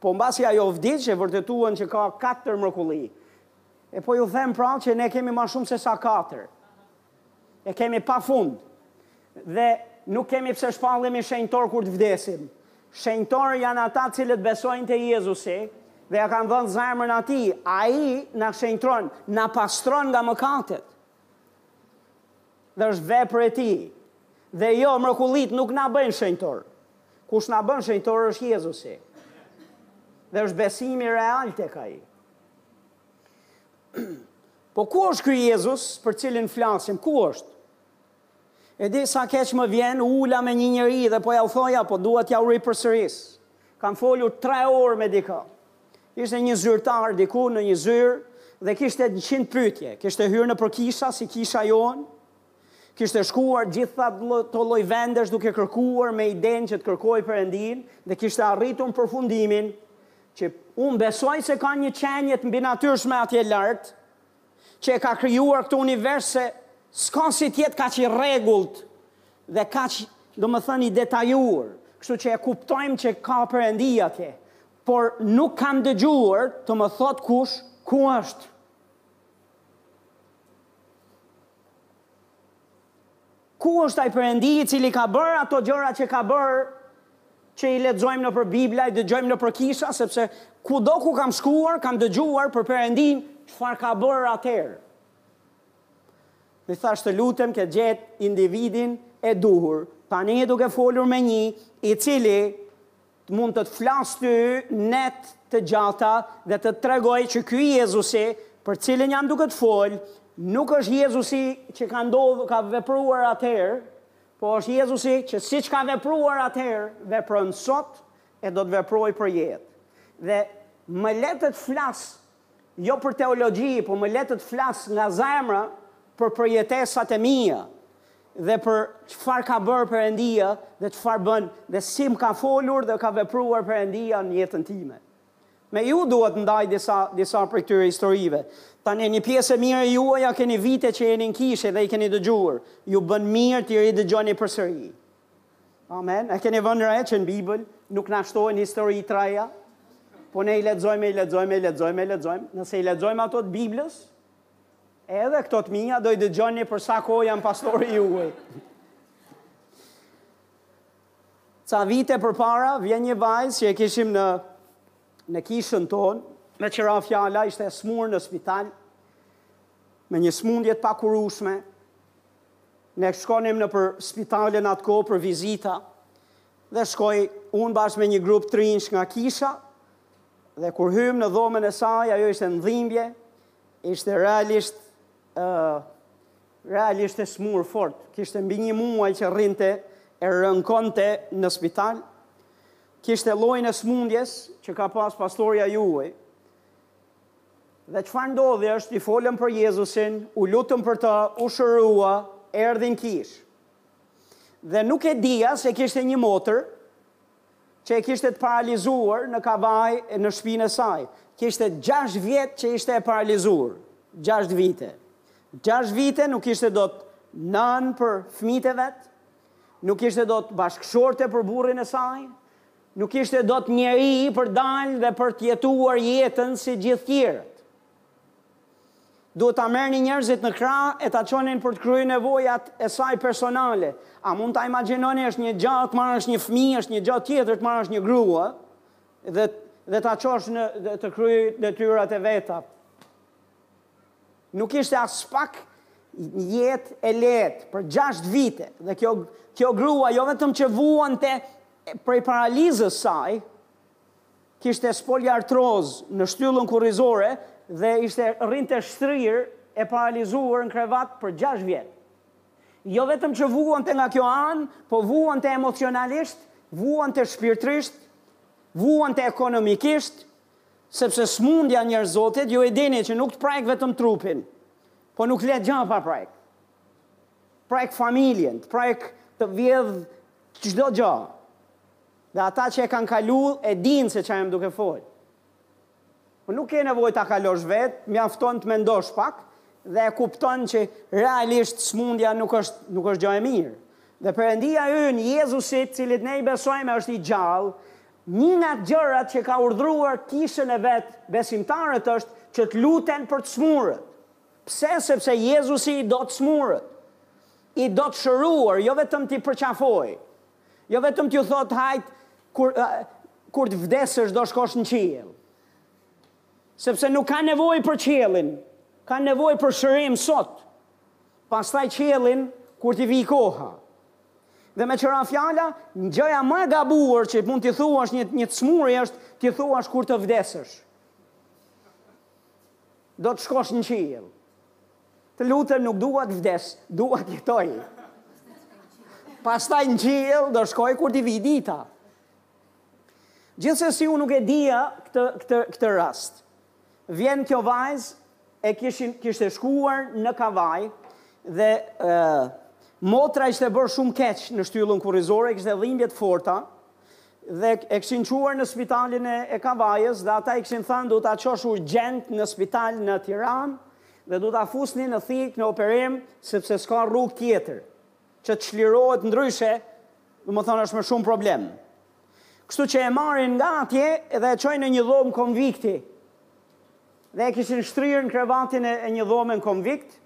po mbasi ajo vdiq e vërtetuan që ka katër mrekulli. E po ju them pra që ne kemi më shumë se sa katër. E kemi pafund. Dhe nuk kemi pse shpallemi shenjtor kur të vdesim. Shenjtor janë ata të cilët besojnë te Jezusi dhe ia kanë dhënë zemrën atij. Ai na shenjtëron, na pastron nga mëkatet. Dhe është vepër e tij. Dhe jo, mrekullitë nuk na bëjnë shenjtor. Kush na bën shenjtor është Jezusi. Dhe është besimi real tek ai. Po ku është ky Jezus për të cilin flasim? Ku është? E di sa keq më vjen, ula me një njeri dhe po jua thoja, po duhet t'jua ripërsëris. Kam folur tre orë me dikë. Ishte një zyrtar diku në një zyrë dhe kishte 100 pyetje. Kishte hyrë nëpër kisha si kisha jonë, kishte shkuar gjitha lloj-lloj vendesh duke kërkuar me idenë që të kërkoj Perëndinë dhe kishte arritur në përfundimin që unë besoj se ka një qenje të mbinatyrshme atje lart që e ka krijuar këtë univers se s'ka si të jetë kaq i rregullt dhe kaq, domethënë, i detajuar. Kështu që e kuptojmë që ka Perëndi atje, por nuk kam dëgjuar të më thotë kush ku është. Ku është ai Perëndi i cili ka bërë ato gjëra që ka bërë që i lexojmë nëpër Bibla, i dëgjojmë nëpër kisha, sepse kudo ku kam shkuar, kam dëgjuar për Perëndinë çfarë ka bërë atëherë. Dhe thashë të lutem ke gjetë individin e duhur, tani duke folur me një i cili Mund të të flas ty net të gjata dhe të të tregoj që ky Jezusi për të cilin jam duke të folë, nuk është Jezusi që ka ndodhur, ka vepruar atëherë, por është Jezusi që siç ka vepruar atëherë, vepron sot e do të veprojë përjetë. Dhe më le të të flas Jo për teologji, po më le të të flas nga zemra për përjetesat e mia dhe për çfarë ka bërë Perëndia dhe çfarë bën dhe si më ka folur dhe ka vepruar Perëndia në jetën time. Me ju dua të ndaj disa disa prej këtyre historive. Tani një pjesë e mirë e juaja keni vite që jeni në kishë dhe i keni dëgjuar. Ju bën mirë t'i ridëgjoni përsëri. Amen. E keni vënë re që në Bibël nuk na shtohen histori të reja? Po ne i lexojmë, i lexojmë, i lexojmë, i lexojmë. Nëse i lexojmë ato të Biblës, edhe këto të mia do i dëgjoni për sa kohë jam pastori juaj. Ca vite përpara vjen një vajzë që e kishim në në kishën tonë, me që ra fjala ishte smur në spital, me një smundje të pakurushme, Ne shkonim nëpër spitale në atë kohë për vizita dhe shkoj unë bashkë me një grup t'rinjsh nga kisha dhe kur hymë në dhomën e saj, ajo ishte në dhimbje, ishte realisht, uh, realisht e smurë fort, kishte mbi një muaj që rrinte e rënkonte në spital, kishte llojin e smundjes që ka pas pastorja juaj, Dhe çfarë ndodhi është, i folëm për Jezusin, u lutëm për të, u shërua, erdhi në kishë. Dhe nuk e dija se kishte një motër që e kishte të paralizuar në Kavajë në shpinë e saj. Kishte 6 vjet që ishte e paralizuar. 6 vite. 6 vite nuk ishte dot nënë për fëmijët e vet, nuk ishte dot bashkëshorte për burrin e saj, Nuk ishte dot njeri për të dalë dhe për të jetuar jetën si gjithë tjerët. Duhet ta merrnin njerëzit në krahë e ta çonin për të kryer nevojat e saj personale. A mund ta imagjinoni është një gjë të marrësh një fëmijë, është një gjë tjetër të marrësh një grua dhe dhe ta çosh në të kryejë detyrat e veta. Nuk ishte aspak jetë e lehtë për gjashtë vite dhe kjo kjo grua jo vetëm që vuante prej paralizës saj, kishte spoliartroz në shtyllën kurrizore dhe ishte rrinte shtrirë e paralizuar në krevat për gjashtë vjet. Jo vetëm që vuante nga kjo anë, po vuante emocionalisht, vuante shpirtërisht, vuante ekonomikisht, Sepse smundja njerëz të Zotit ju e dini që nuk të prek vetëm trupin po nuk le gjë pa prek të prek familjen të prek të vjedh çdo gjë dhe ata që e kanë kalu e dinë se çfarë jam duke fol po nuk ke nevojë ta kalosh vet mjafton të mendosh pak dhe e kupton që realisht smundja nuk është nuk është gjë e mirë dhe Perëndia ynë Jezusi të cilit ne i besojmë është i gjallë Një nga gjërat që ka urdhëruar kishën e vet besimtarët është që të luten për të smurët. Pse? Sepse Jezusi i do të smurët. I do të shëruar, jo vetëm t'i përqafojë. Jo vetëm t'ju thotë hajt kur kur të vdesësh do shkosh në qiell. Sepse nuk kanë nevojë për qiellin, kanë nevojë për shërim sot, Pastaj qiellin kur t'i vijë koha. Dhe me që ra fjala, gjëja më e gabuar që mund t'i thuash një, një të smuri është t'i thuash kur të vdesësh. Do të shkosh në qiell. Të lutëm nuk dua t'vdes, dua t'jetoj. Pastaj në qiell do shkoj kur t'i vijë dita. Gjithsesi unë nuk e dija këtë këtë këtë rast. Vjen kjo vajzë e kishin kishte shkuar në Kavajë dhe ë motra ishte bërë shumë keq në shtyllën kurrizore, kishte dhimbje të forta dhe e kishin çuar në spitalin e, e Kavajës dhe ata i kishin thënë do ta çosh urgjent në spital në Tiranë dhe do ta fusni në thikë në operim sepse s'ka rrugë tjetër që të çlirohet ndryshe, domethënë është me shumë problem. Kështu që e marrin nga atje dhe e çojnë në një dhomë konvikti. Dhe e kishin shtrirë në krevatin e një dhome në konvikt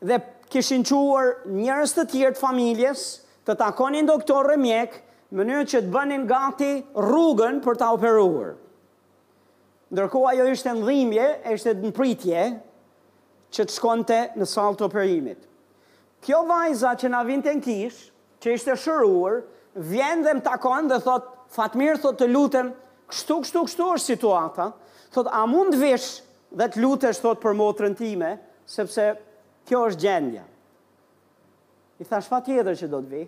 dhe kishin çuar njerëz të tjerë të familjes të takonin doktorë e mjekë në mënyrë që të bënin gati rrugën për ta operuar. Ndërkohë ajo ishte në dhimbje, ishte në pritje që të shkonte në sallë të operimit. Kjo vajza që na vinte në kishë, që ishte shëruar, vjen dhe më takon dhe thotë, Fatmir, thotë, të lutem, kështu, kështu, kështu është situata, thotë, a mund të vish dhe të lutesh, thotë, për motrën time, sepse kjo është gjendja. I thashë, patjetër që do të vij.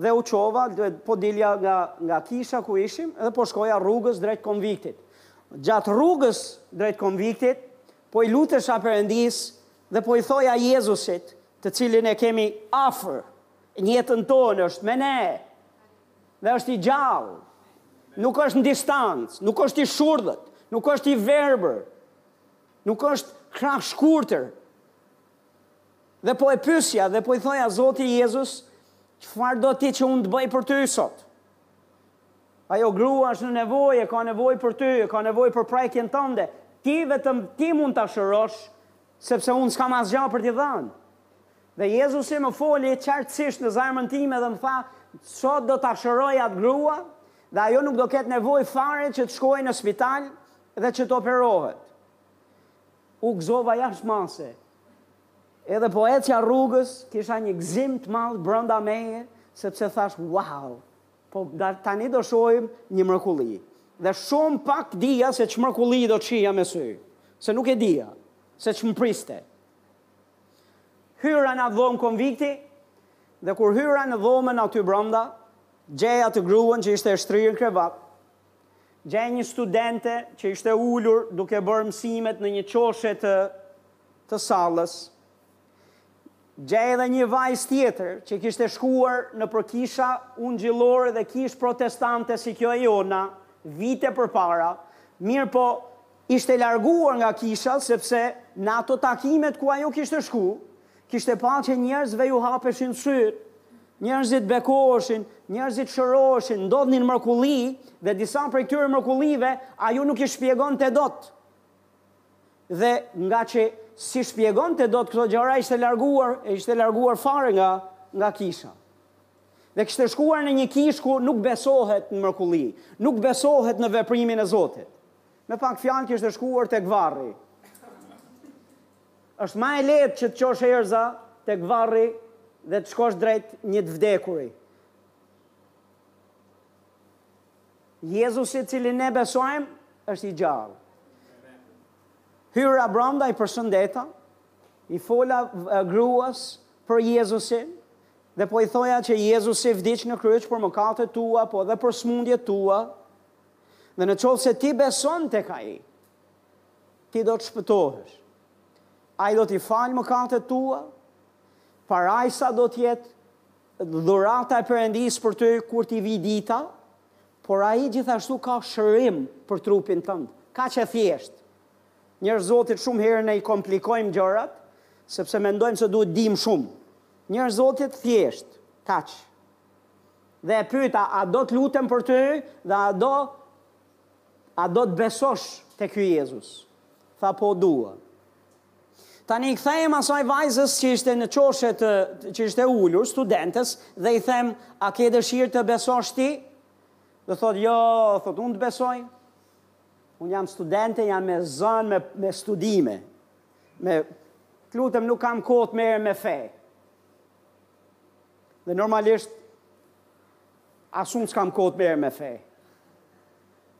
Dhe u çova, po dilja nga, nga kisha ku ishim, dhe po shkoja rrugës drejt konviktit. Gjatë rrugës drejt konviktit, po i lutesha Perëndisë, Dhe po i thoja Jezusit, të cilin e kemi afër, në jetën tonë është me ne, dhe është i gjallë, nuk është në distancë, nuk është i shurdhët, nuk është i verbër, nuk është krahshkurtër. Dhe po e pyesja, dhe po i thoja Zoti Jezus, çfarë do ti që unë të bëj për ty sot? Ajo grua është në nevojë, ka nevojë për ty, ka nevojë për prekjen tënde. Ti vetëm ti mund ta shërosh, sepse unë s'kam asgjë për t'i dhënë. Dhe Jezusi më foli qartësisht në zemrën time dhe më tha, sot do ta shëroj atë grua dhe ajo nuk do ketë nevojë fare që të shkojë në spital dhe që të operohet. U gëzova jashtë mase. Edhe po ecja rrugës, kisha një gëzim të madh brenda meje, sepse thashë, wow, Po tani do shohim një mrekulli. Dhe shumë pak dija se ç'mrekulli do të shija me sy. Se nuk e dija. Se ç'më priste. Hyra në atë dhomë konvikti, dhe kur hyra në dhomën aty brenda, gjej atë gruan që ishte e shtrirë në krevat, gjej një studente që ishte ulur duke bërë mësimet në një qoshe të të sallës. Gjej dhe një vajzë tjetër, që kishte shkuar nëpër kisha ungjillore dhe kishë protestante si kjo e jona, vite përpara, mirëpo ishte larguar nga kisha sepse në ato takimet ku ajo kishte shku, kishte pa që njerëzve iu hapeshin sytë, njerëzit bekoheshin, njerëzit shëroheshin, ndodhnin mrekulli dhe disa prej këtyre mrekullive ajo nuk i shpjegonte dot. Dhe ngaqë s'i shpjegonte dot këto gjëra ishte larguar, ishte larguar fare nga nga kisha. Dhe kishte shkuar në një kishë ku nuk besohet në mrekulli, nuk besohet në veprimin e Zotit. Me pak fjalë kishte shkuar tek varri. Është më e lehtë që të çosh erëza tek varri dhe të shkosh drejt një të vdekuri. Jezusi i cilin ne besojmë është i gjallë. Hyra brenda i përshëndeta, i fola gruas për Jezusin dhe po i thoja që Jezusi vdiq në kryq për mëkatet e tua, po dhe për smundjet e tua. Dhe në qoftë se ti beson tek ai, ti do të shpëtohesh. Ai do t'i falë mëkatet e tua, parajsa do t'jetë Dhurata e Perëndisë për ty kur të vijë dita, por ai gjithashtu ka shërim për trupin tënd. Kaq e thjeshtë. Njerëz të Zotit shumë herë ne i komplikojmë gjërat, sepse mendojmë se duhet të dimë shumë. Njerëz të Zotit thjesht, kaq. Dhe e pyeta, a do të lutem për ty dhe a do a do të besosh te ky Jezus? Tha po dua. Tani i kthehem asaj vajzës që ishte në qoshe të, që ishte ulur, studentes, dhe i them, a ke dëshirë të besosh ti? Dhe thot, jo, thot, unë s'besoj. Unë jam studente, jam e zënë, me, me studime. Me, të lutem, nuk kam kohë të merrem me fe. Dhe normalisht, as unë s'kam kohë të merrem me fe.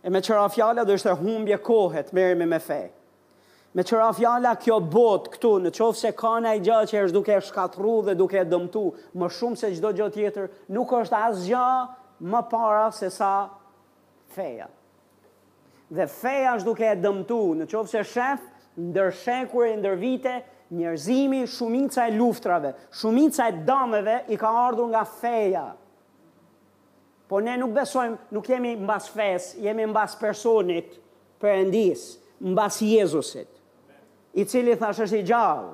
E meqë ra fjala dhe është humbje kohe të merremi me fe. Meqë ra fjala kjo botë këtu në qoftë se ka naj gja që është duke e shkatrru dhe duke e dëmtu më shumë se çdo gjë tjetër nuk është asgja më para se sa feja dhe feja është duke e dëmtu në qoftë se shef ndër shekuj e ndër vite njerëzimi shumica e luftrave shumica e dameve i ka ardhur nga feja Po ne nuk besojmë, nuk jemi mbas fesë, jemi mbas personit, Perëndisë, mbas Jezusit, i cili thashë është i gjallë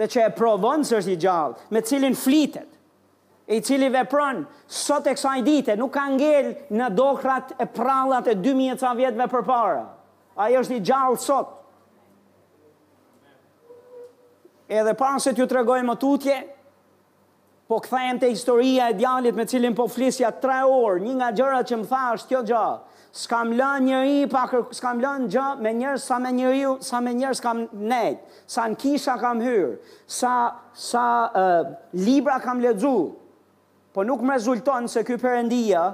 dhe që e provon se është i gjallë, me cilin flitet, i cili vepron sot e kësaj dite, nuk ka ngel në dokrrat e prallat e dy mijë e ca vjetëve përpara. Ai është i gjallë sot. Edhe para se t'ju tregoj më tutje, Po kthehem te historia e djalit me cilin po flisja tre orë, një nga gjërat që më tha është kjo gja, S'kam lan njeri pa kërku, s'kam lan gja me njerëz sa me njeriu, sa me njerëz kam nejt, sa në kisha kam hyrë, sa sa libra kam lexu. Po nuk më rezulton se ky Perëndia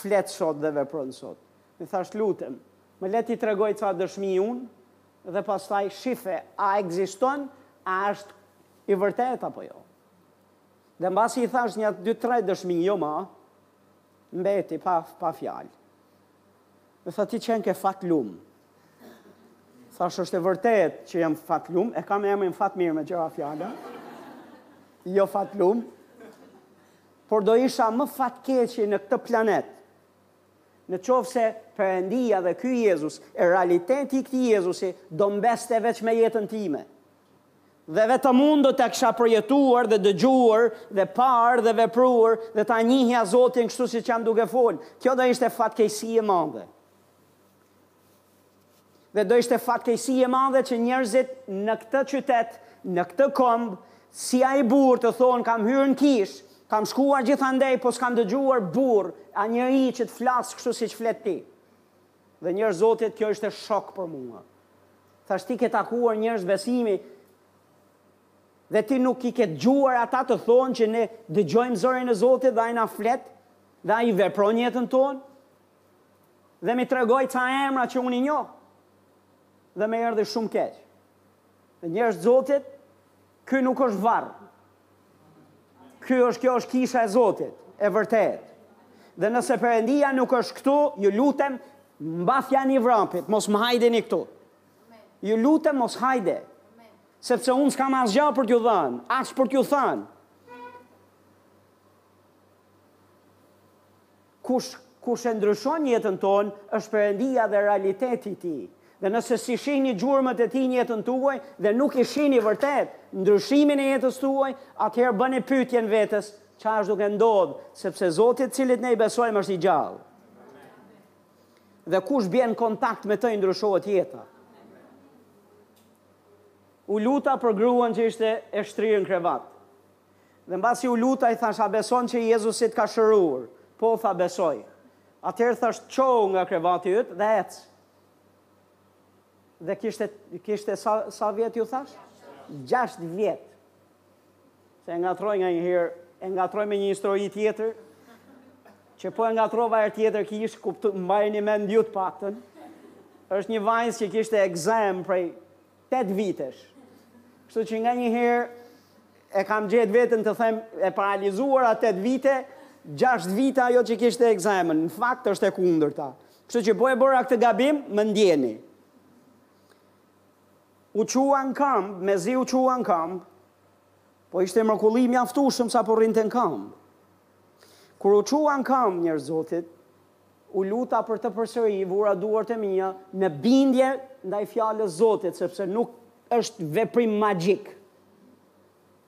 flet sot dhe vepron sot. I thashë lutem, më le t'i tregoj ca dëshmi unë, Dhe pastaj shife a ekziston, a është i vërtetë apo jo. Dhe mbasi i thash nja dy tre dëshmi jo ma, mbeti pa pa fjalë. Më tha ti qenke fatlum. Thash është e vërtetë që jam fatlum, e kam emrin Fatmir me gja fjala. Jo fatlum. Por do isha më fatkeqi në këtë planet Në qoftë se Perëndia dhe ky Jezus e realiteti i këtij Jezusi do mbeste veç me jetën time. Dhe vetëm unë do ta kisha përjetuar dhe dëgjuar dhe parë dhe vepruar dhe ta njihja Zotin kështu siç jam duke fol. Kjo do ishte fatkeqësi e madhe. Dhe do ishte fatkeqësi e madhe që njerëzit në këtë qytet, në këtë komb, si ai burrë të thonë kam hyrë në kishë, kam shkuar gjithandej po s'kam dëgjuar burrë, asnjeri që të flasë kështu siç flet ti. Dhe njerëz Zotit kjo ishte shok për mua. Thashë ti ke takuar njerëz besimi dhe ti nuk i ke dëgjuar ata të thonë që ne dëgjojmë zërin e zotit dhe ai na flet dhe ai vepron në jetën tonë. dhe m'i tregoi ca emra që unë i njoh dhe më erdhi shumë keq. Dhe njerëz Zotit, ky nuk është varr. Ky është kjo është kisha e Zotit, e vërtet. Dhe nëse Perëndia nuk është këtu, ju lutem, mbathjani vrapit, mos më hajdeni këtu. Ju lutem mos hajde. Sepse unë s'kam asgja për t'ju dhënë, as për t'ju than. Kush, kush e ndryshon jetën tonë, është Perëndia dhe realiteti i Tij. Dhe nëse s'i shihni gjurmët e Tij në jetën tuaj, dhe nuk i shihni vërtet, ndryshimin e jetës tuaj, atëherë bëni pyetjen vetes, Ça është duke ndodhë, sepse Zoti të cilit ne i besojmë është i gjallë. Dhe kush bjen në kontakt me të i ndryshohet jeta. U luta për gruan që ishte e shtrirë në krevat. Dhe mbasi u luta, i thashë, A beson që Jezusi të ka shëruar? Po, tha, besoj. Atëherë thashë, Çohu nga krevati yt dhe ec. Dhe kishte, kishte sa, sa vjet ju thashë? Gjashtë vjet. Se e ngatërroj nganjëherë, e ngatërroj me një histori tjetër, që po e ngatërrova herë tjetër, që ju ta kuptoni, mbani mend ju të paktën, është një vajzë që kishte ekzemë prej tetë vitesh. Kështu që nganjëherë e kam gjetë veten të them e paralizuar atë tetë vite, gjashtë vite ajo që kishte ekzemën, në fakt është e kundërta. Kështu që po e bëra këtë gabim, më ndjeni. U çua në kamb, mezi u çua në kamb, po ishte mrekulli e mjaftueshme sa po rrinte në kamb. Kur u çua në kamb, njerëz të Zotit, U luta për të përsëri, vura duart e mia në bindje ndaj fjalës Zotit, sepse nuk është veprim magjik.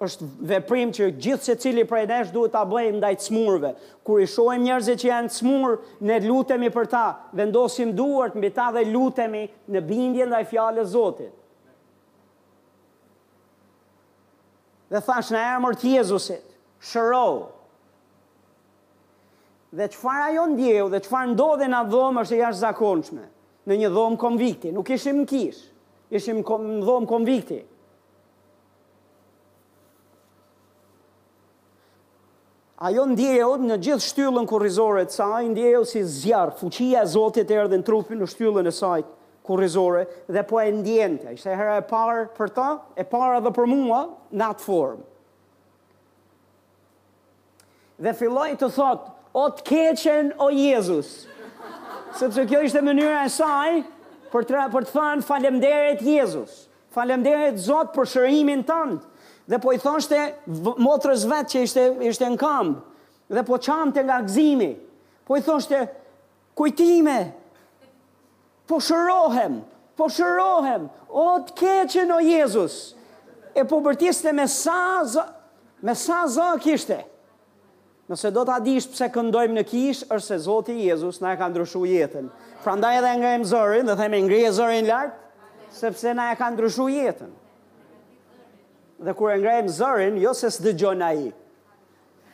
Është veprim që gjithsecili prej nesh duhet ta bëjmë ndaj të sëmurëve. Kur i shohim njerëzit që janë të sëmurë, ne lutemi për ta, vendosim duart mbi ta dhe lutemi në bindje ndaj fjalës Zotit. Dhe thashë në emër të Jezusit, shërohu! Dhe çfarë ajo ndjeu dhe çfarë ndodhi në atë dhomë është e jashtëzakonshme. Në një dhomë konvikti, nuk ishim në kishë, ishim në dhomë konvikti. Ajo ndjeu në gjithë shtyllën kurrizore të saj, ndjeu si zjarr, fuqia e Zotit erdhi në trupin në shtyllën e saj kurrizore dhe po e ndjente. Ishte hera e parë për ta, e para dhe për mua në atë formë. Dhe filloi të thotë, O të keqen, o Jezus! Sepse kjo ishte mënyra e saj për të, për të thënë falemnderit Jezus. Falemnderit Zot për shërimin tënd. Dhe po i thoshte motrës vet që ishte ishte në këmbë dhe po qante nga gëzimi. Po i thoshte Kujtime! Po shërohem! Po shërohem! O të keqen o Jezus! E po bërtiste me sa zë, me sa zë kishte. Nëse do ta dish pse këndojmë në kishë, është se Zoti Jezus na e ka ndryshu jetën. Prandaj edhe e ngremë zërin dhe themi ngrije zërin lart, sepse na e ka ndryshu jetën. Dhe kur e ngremë zërin, jo se s'dëgjon ai.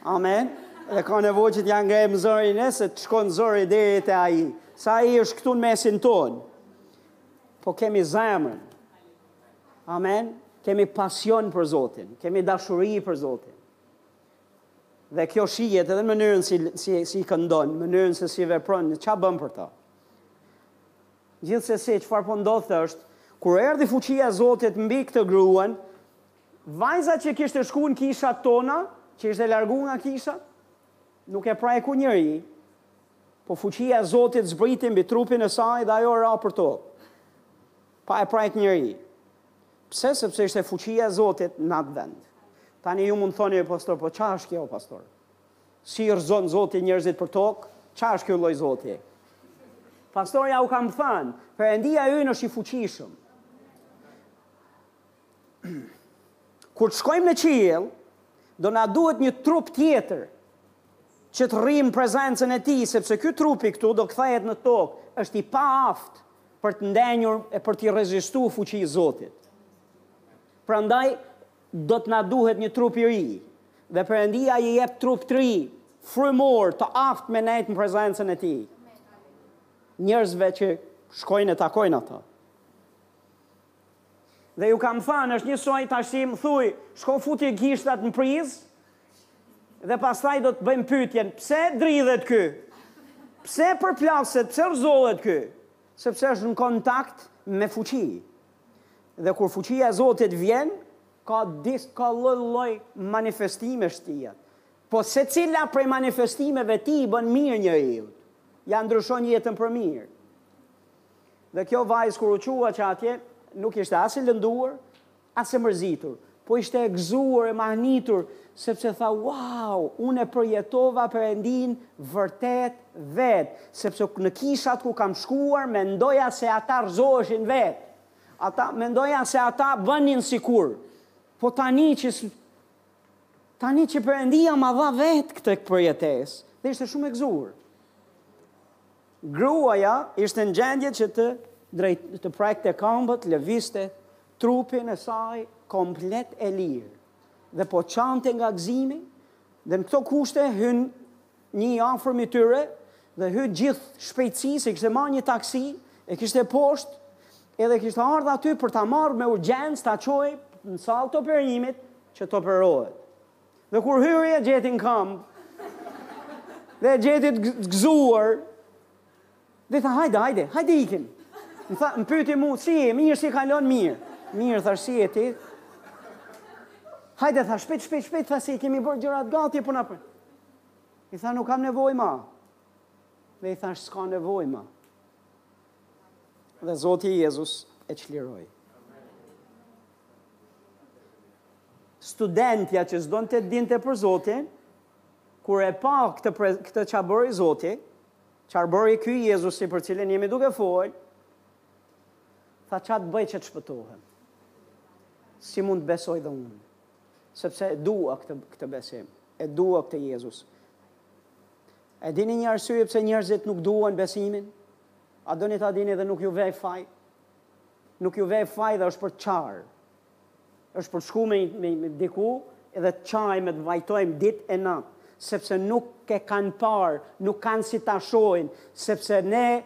Amen. Dhe ka nevojë që t'ia ngrejmë zërin ne se të shkojë zëri deri te ai. Se ai është këtu në mesin tonë. Po kemi zemrën. Amen. Kemi pasion për Zotin, kemi dashuri për Zotin. Dhe kjo shihet edhe në mënyrën si si si këndon, në mënyrën se si vepron, ça bën për të. Gjithsesi çfarë po ndodhte është kur erdhi fuqia e Zotit mbi këtë gruan, Vajza që kishte shku në kishat tona, që ishte larguar nga kisha, nuk e preku njeri, po fuqia e Zotit zbriti mbi trupin e saj dhe ajo ra për tokë. Pa e prekur njeri. Pse? Sepse ishte fuqia e Zotit në atë vend. Tani ju mund thoni, pastor, po ça është kjo, pastor? Si rrëzon Zotit njerëzit për tokë? Ça është ky lloj Zoti? Pastor? Jua kam thënë, Perëndia jonë është i fuqishëm. Kur të shkojmë në qiell, do na duhet një trup tjetër që të rrimë në prezencën e tij, sepse ky trupi këtu do kthehet në tokë, është i paaftë për të ndenjur e për të rezistu fuqisë së Zotit. Prandaj do të na duhet një trup i ri. Dhe Perëndia i jep trup të ri, frymor, të aftë me nejt në prezencën e tij. Njerëzve që shkojnë e takojnë ato. Dhe ju kam thënë, është njësoj tashi me thënë, shko futi gishtat në prizë dhe pastaj do të bëjmë pyetjen, pse dridhet ky? Pse përplaset, pse rrëzohet ky? Sepse është në kontakt me fuqi. Dhe kur fuqia e Zotit vjen, ka dis ka lloj-lloj manifestimesh të tija. Po secila prej manifestimeve të tij i bën mirë njeriut. Ia ndryshon jetën për mirë. Dhe kjo vajzë kur u çua që atje, nuk ishte as e lënduar, as e mërzitur, po ishte e gëzuar, e mahnitur, sepse tha, Uau, unë e përjetova Perëndinë vërtet vetë, sepse në kishat ku kam shkuar mendoja se ata rrëzoheshin vetë. Ata mendoja se ata bënin sikur. Po tani që tani që Perëndia ma dha vetë këtë përjetesë, dhe ishte shumë e gëzuar. Gruaja ishte në gjendje që të të prekte këmbët, lëvizte trupin e saj komplet e lirë dhe po qante nga gëzimi dhe në këto kushte hyn një i afërm i tyre dhe hyn gjithë shpejtësi se kishte marrë një taksi e kishte poshtë edhe kishte ardh aty për ta marrë me urgjencë ta çojë në sallë të operimit që të operohet. Dhe kur hyri e gjeti në këmbë, dhe e gjeti të gëzuar, dhe i tha, hajde, hajde, hajde ikim. Më tha, më pyti mu, si je, mirë, si kalon, mirë. Mirë, thashë, si je ti. Hajde, tha, shpejt, shpejt, shpejt, tha, se i kemi bërë gjërat gati, puna për. I tha, nuk kam nevojë ma. Dhe i thashë, s'ka nevojë ma. Dhe Zoti Jezus e çliroi. Studentja që s'donte të dinte për Zotin, kur e pa këtë këtë çfarë bëri Zoti, çfarë bëri ky Jezusi për cilin jemi duke fol, tha çfarë të bëj që të shpëtohem. Si mund të besoj dhe unë? Sepse e dua këtë këtë besim, e dua këtë Jezus. E dini një arsye pse njerëzit nuk duan besimin? A doni ta dini dhe nuk ju vej faj? nuk ju vej faj dhe është për qarë është për shku me, me, me diku edhe të qajmë të vajtojmë ditë e natë sepse nuk e kanë parë nuk kanë si ta shohin sepse ne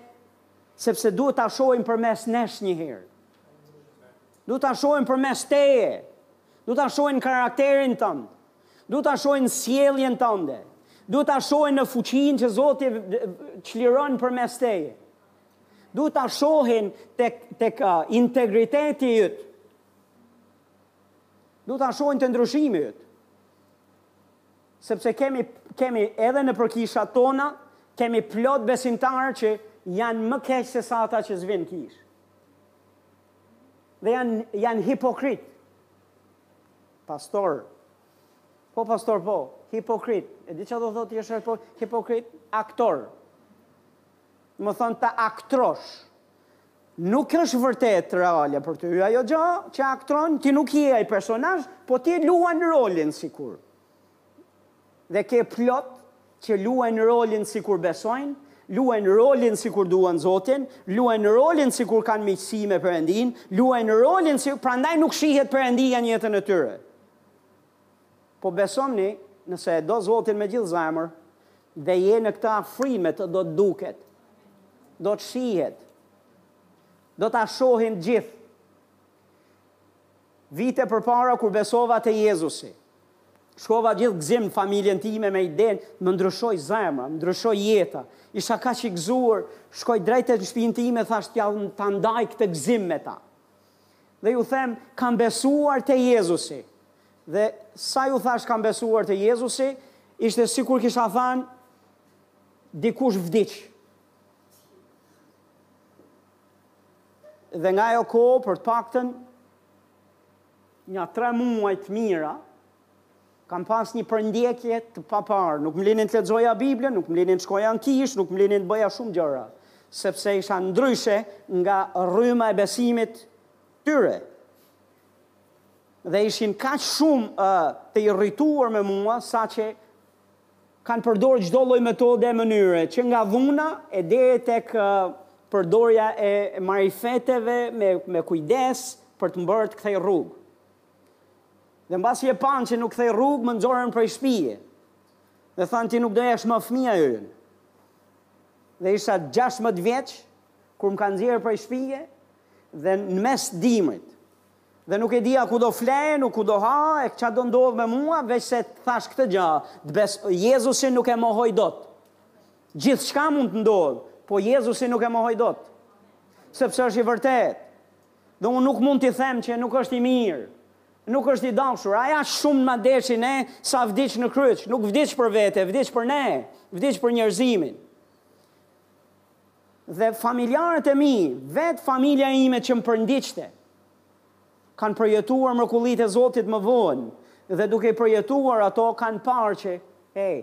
sepse duhet ta shohin përmes nesh njëherë duhet ta shohin përmes teje duhet ta shohin karakterin tënd duhet ta shohin sjelljen tënde duhet ta shohin në fuqinë që Zoti çliron përmes teje Duhet ta shohin tek tek uh, integriteti yt. Duhet ta shohin te ndryshimi yt. Sepse kemi kemi edhe nëpër kisha tona, kemi plot besimtarë që janë më keq se sa ata që s'vijnë kishë. Dhe janë janë hipokritë. Pastor. Po pastor po, hipokrit. E di çfarë do thotë të jesh hipokrit, aktor. domethënë të aktrosh. Nuk është vërtet reale për ty ajo gjë që aktron, ti nuk je ai personazh, po ti luan rolin sikur. Dhe ke plot që luajnë rolin sikur besojnë, luajnë rolin sikur duan Zotin, luajnë rolin sikur kanë miqësi me Perëndinë, luajnë rolin si prandaj nuk shihet Perëndia në jetën e tyre. Po besomni, nëse do Zotin me gjithë zemër, dhe je në këtë afrimitet do të duket. Do të shihet. Do ta shohin të gjithë. Vite përpara kur besova te Jezusi, shkova gjithë gëzim në familjen time me idenë, më ndryshoi zemra, më ndryshoi jeta. Isha kaq i gëzuar, shkoj drejt në shtëpinë time, thashë t'ja ta ndaj këtë gëzim me ta. Dhe ju them, kam besuar te Jezusi. Dhe sa ju thashë kam besuar te Jezusi, ishte sikur kisha thënë dikush vdiq. Dhe nga ajo kohë për të paktën nja tre muaj të mira, Kam pas një përndjekje të paparë, nuk më linin të lexoja Biblën, nuk më linin të shkoja në kishë, nuk më linin të bëja shumë gjëra, sepse isha ndryshe nga rryma e besimit tyre. Dhe ishin kaq shumë uh, të irrituar me mua, sa që kanë përdorë çdo lloj metode e mënyre, që nga dhuna e deri tek uh, përdorja e marifeteve me me kujdes për të më bërë të kthej rrugë. Dhe mbasi e panë që nuk kthej rrugë, më nxorën prej shtëpie. Dhe thanë ti nuk do jesh më fëmija ynë. Dhe isha 16 vjeç kur më kanë nxjerrë prej shtëpie dhe në mes dimrit. Dhe nuk e dija ku do flej, nuk ku do ha, e çka do ndodh me mua, veçse thash këtë gjë, bes Jezusin nuk e mohoj dot. Gjithçka mund të ndodh, po Jezusin nuk e mohoj dot. Sepse është i vërtetë. Dhe unë nuk mund t'i them që nuk është i mirë, nuk është i dashur, ai aq shumë na deshi ne sa vdiq në kryq, nuk vdiq për vete, vdiq për ne, vdiq për njerëzimin. Dhe familjarët e mi, vetë familja ime që më përndiqte, kanë përjetuar mrekullitë e Zotit më vonë dhe duke i përjetuar ato kanë parë që, hej,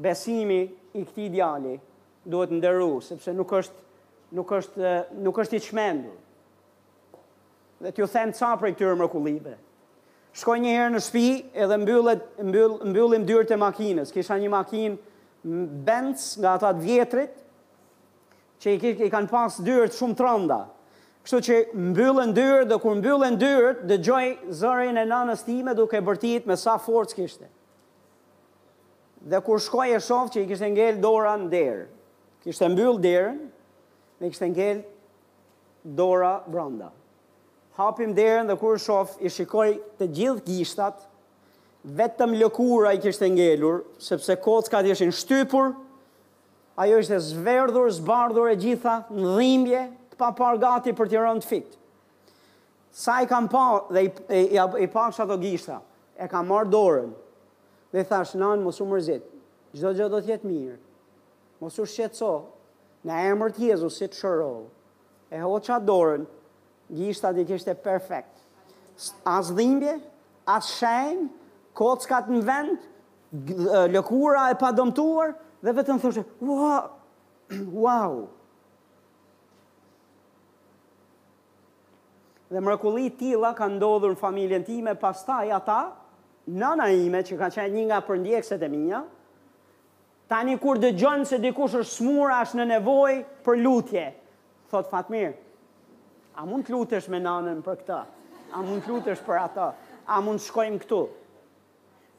besimi i këtij djali Duhet nderu, sepse nuk është, nuk është, nuk është i çmendur. Dhe t'ju them ca prej këtyre mrekullive. Shkoj një herë në shtëpi edhe mbyllet, mbyll, mbyllim dyrët e makinës. Kisha një makinë Benz nga ata të vjetrit, që i, i kanë pas dyrët shumë të rënda. Kështu që mbyllen dyrët dhe kur mbyllen dyrët, dëgjoj zërin e nanës time duke bërtit me sa forcë kishte. Dhe kur shkoj e shoh që i kishte ngel dora në derë. Kishte mbyll derën, dhe i kishte ngel dora brenda. Hapim derën dhe kur e shof i shikoj të gjithë gishtat, vetëm lëkura i kishte ngelur, sepse kockat ishin shtypur, ajo ishte zverdhur, zbardhur e gjitha, në dhimbje, të paparë gati për t'i rënë të fikët. Sa i kam pa dhe i i pash ato gishta, e kam marrë dorën dhe thash nanë mos u mërzit, çdo gjë do të jetë mirë. Mos u shqetëso, në emër të Jezusit shërohu. E hoqa dorën, gishtat i kishte perfekt. As dhimbje, as shenjë, kockat në vend, lëkura e padëmtuar dhe vetëm thoshte, Wow! Dhe mrekulli të tilla kanë ndodhur në familjen time, pastaj ata, nana ime që ka qenë një nga përndjekëset e mia, tani kur dëgjon se dikush është sëmurë a është në nevojë për lutje, thotë Fatmir, a mund të lutesh me nanën për këtë, a mund të lutesh për atë, a mund të shkojmë këtu.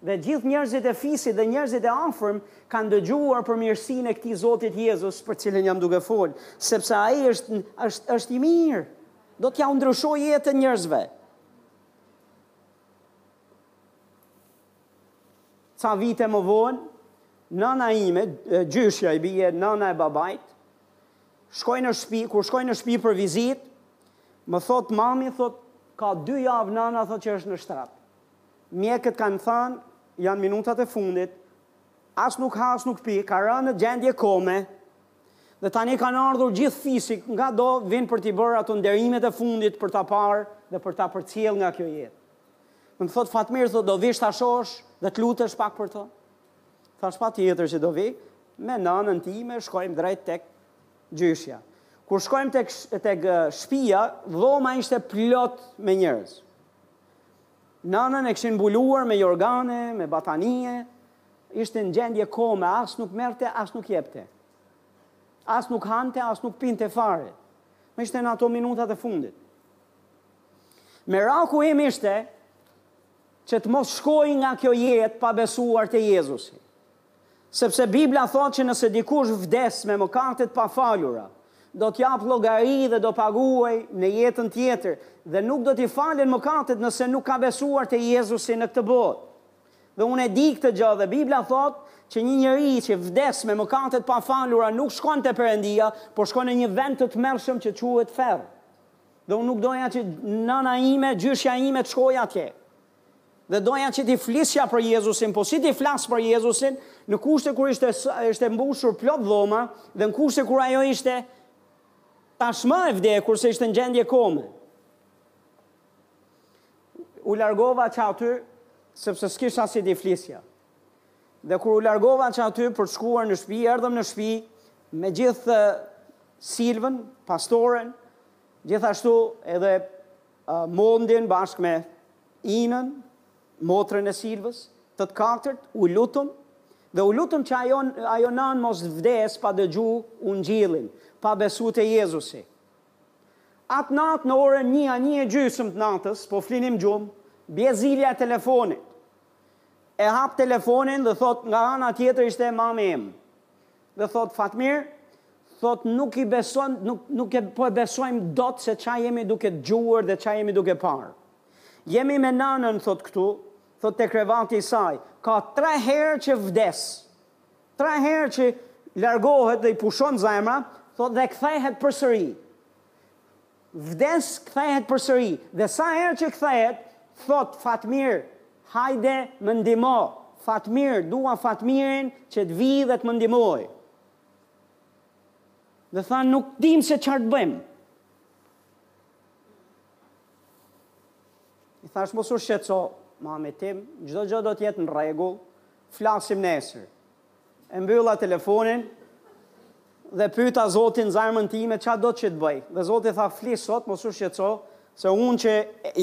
Dhe gjithë njerëzit e fisit dhe njerëzit e afërm kanë dëgjuar për mirësinë e këtij Zotit Jezus, për të cilin jam duke folë, sepse ai është, është i mirë. Do t'jua ndryshojë jetën njerëzve. Ca vite më vonë, nana ime, gjyshja i bie, nana e babait, shkoj në shpi, kur shkoj në shpi për vizitë, më thotë mami, thotë, ka dy javë nana thotë që është në shtrat. Mjekët kanë thanë, janë minutat e fundit, as nuk ha as nuk pi, ka rënë në gjendje kome dhe tani kanë ardhur gjithë fisi, ngado vijnë për t'i bërë ato nderimet e fundit për ta parë dhe për ta përcjellë nga kjo jetë. Më thotë Fatmir, thotë do vish ta shohësh dhe të lutesh pak për të. Thashë patjetër që do vij, me nanën time shkojmë drejt tek gjyshja. Kur shkojmë tek tek shpia, dhoma ishte plot me njerëz. Nanën e kishin mbuluar me jorgane, me batanije, ishte në gjendje kome, as nuk merrte, as nuk jepte. As nuk hante, as nuk pinte fare. Më ishte në ato minutat e fundit. Meraku im ishte që të mos shkojë nga kjo jetë pa besuar te Jezusi. Sepse Bibla thotë që nëse dikush vdes me mëkate të pafalura, do të japë llogari dhe do paguajë në jetën tjetër, dhe nuk do t'i falen mëkatet nëse nuk ka besuar te Jezusi në këtë botë. Dhe unë e di këtë gjë dhe Bibla thotë që një njeri që vdes me mëkate të pafalura nuk shkon te Perëndia, por shkon në një vend të tmerrshëm që quhet ferr. Dhe unë nuk doja që nana ime, gjyshja ime të shkojë atje. Dhe doja që t'i flisja për Jezusin, po si t'i flas për Jezusin në kushte kur ishte ishte mbushur plot dhoma dhe në kushte kur ajo ishte tashma e vdekur se ishte në gjendje kome. U largova që aty sepse s'kisha si t'i flisja. Dhe kur u largova që aty për të shkuar në shpi, erdhëm në shpi me gjithë Silvën, pastoren, gjithashtu edhe Mondin bashkë me Inën, motrën e Silvës, të të katërt, u lutëm, dhe u lutëm që ajo, ajo nanë mos vdes pa dëgju ungjillin, pa besu te Jezusi. Atë natë në orën një a një e gjysëm të natës, po flinim gjumë, bie zilja e telefonit. E hap telefonin dhe thotë nga ana tjetër ishte mami im. Dhe thotë Fatmir, thotë nuk i beson, nuk, nuk e, po e besojmë dot se ça jemi duke dëgjuar dhe ça jemi duke parë. Jemi me nanën, thotë këtu, thotë te krevati i saj, ka tre herë që vdes, tre herë që largohet dhe i pushon zemra, thotë dhe kthehet përsëri. Vdes kthehet përsëri dhe sa herë që kthehet thotë Fatmir hajde më ndihmo Fatmir dua Fatmirin që të vijë dhe të më ndihmojë dhe tha nuk dimë se ça të bëjmë i thash mos u shqetëso mamit tim çdo çdo do të jetë në rregull flasim nesër E mbylla telefonin dhe pyeta Zotin në zemrën time ça do që të bëj. Dhe Zoti tha fli sot, mos u shqetëso, se unë që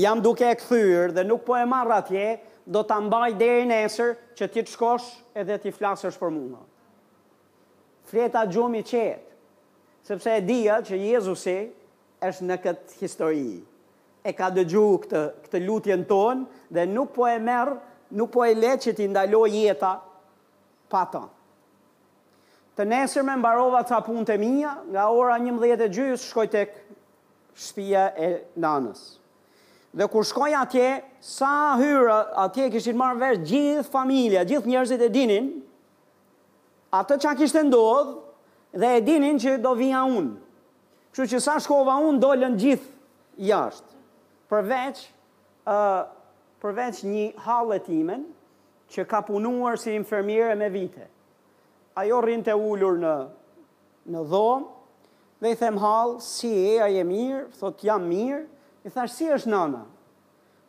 jam duke e kthyer dhe nuk po e marr atje, do ta mbaj deri nesër që ti të shkosh edhe t'i flasësh për mua. Fleta gjumë i qetë, sepse e dija që Jezusi është në këtë histori. E ka dëgju këtë, këtë lutjen tonë dhe nuk po e merr, nuk po e le që t'i ndalojë jeta pa ta. Të nesërmen mbarova ca punët e mia, nga ora njëmbëdhjetë e gjysmë shkoj tek shtëpia e nanës. Dhe kur shkoj atje, sa hyra atje kishin marrë vesh gjithë familja, gjithë njerëzit e dinin atë ça kishte ndodhur dhe e dinin që do vija unë. Kështu që sa shkova unë dolën gjithë jashtë. Përveç ë përveç një halle time, që ka punuar si infermiere me vite. Ajo rrinte e ulur në në dhomë dhe i them hallë, si je, a je mirë? Thotë, jam mirë. I thash, si është nana?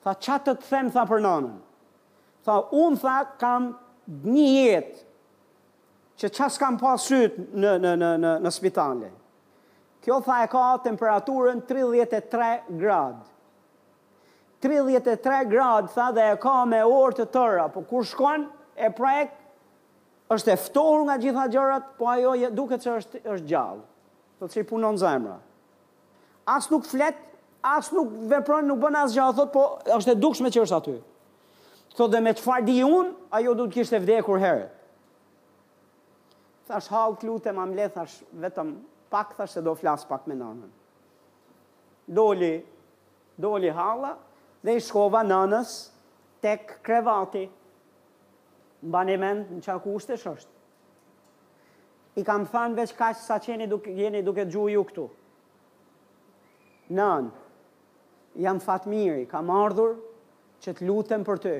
Tha, ça të të them tha për nanën? Tha, unë tha kam një jetë që ça s'kam pa me sytë në, në, në, në, në spitale. Kjo tha e ka temperaturën 33 gradë. tridhjetë e tre gradë tha dhe e ka me orë të tëra, po kur shkon e prek është e ftohur nga gjitha gjërat, po ajo duket se është është gjallë. Thotë se i punon zemra. As nuk flet, as nuk vepron, nuk bën asgjë, thotë po është e dukshme që është aty. Thotë dhe me çfarë di un, ajo duhet të kishte vdekur herët. Thash hallë të lutem a më le thash vetëm pak thash se do flas pak me nënën. Doli Doli halla dhe i shkova nanës tek krevati. Mbani mend në ça kushtesh është. I kam thanë veç kaq sa qeni duke jeni duke dëgjuar ju këtu. Nan. Jam Fatmiri, kam ardhur që të lutem për ty.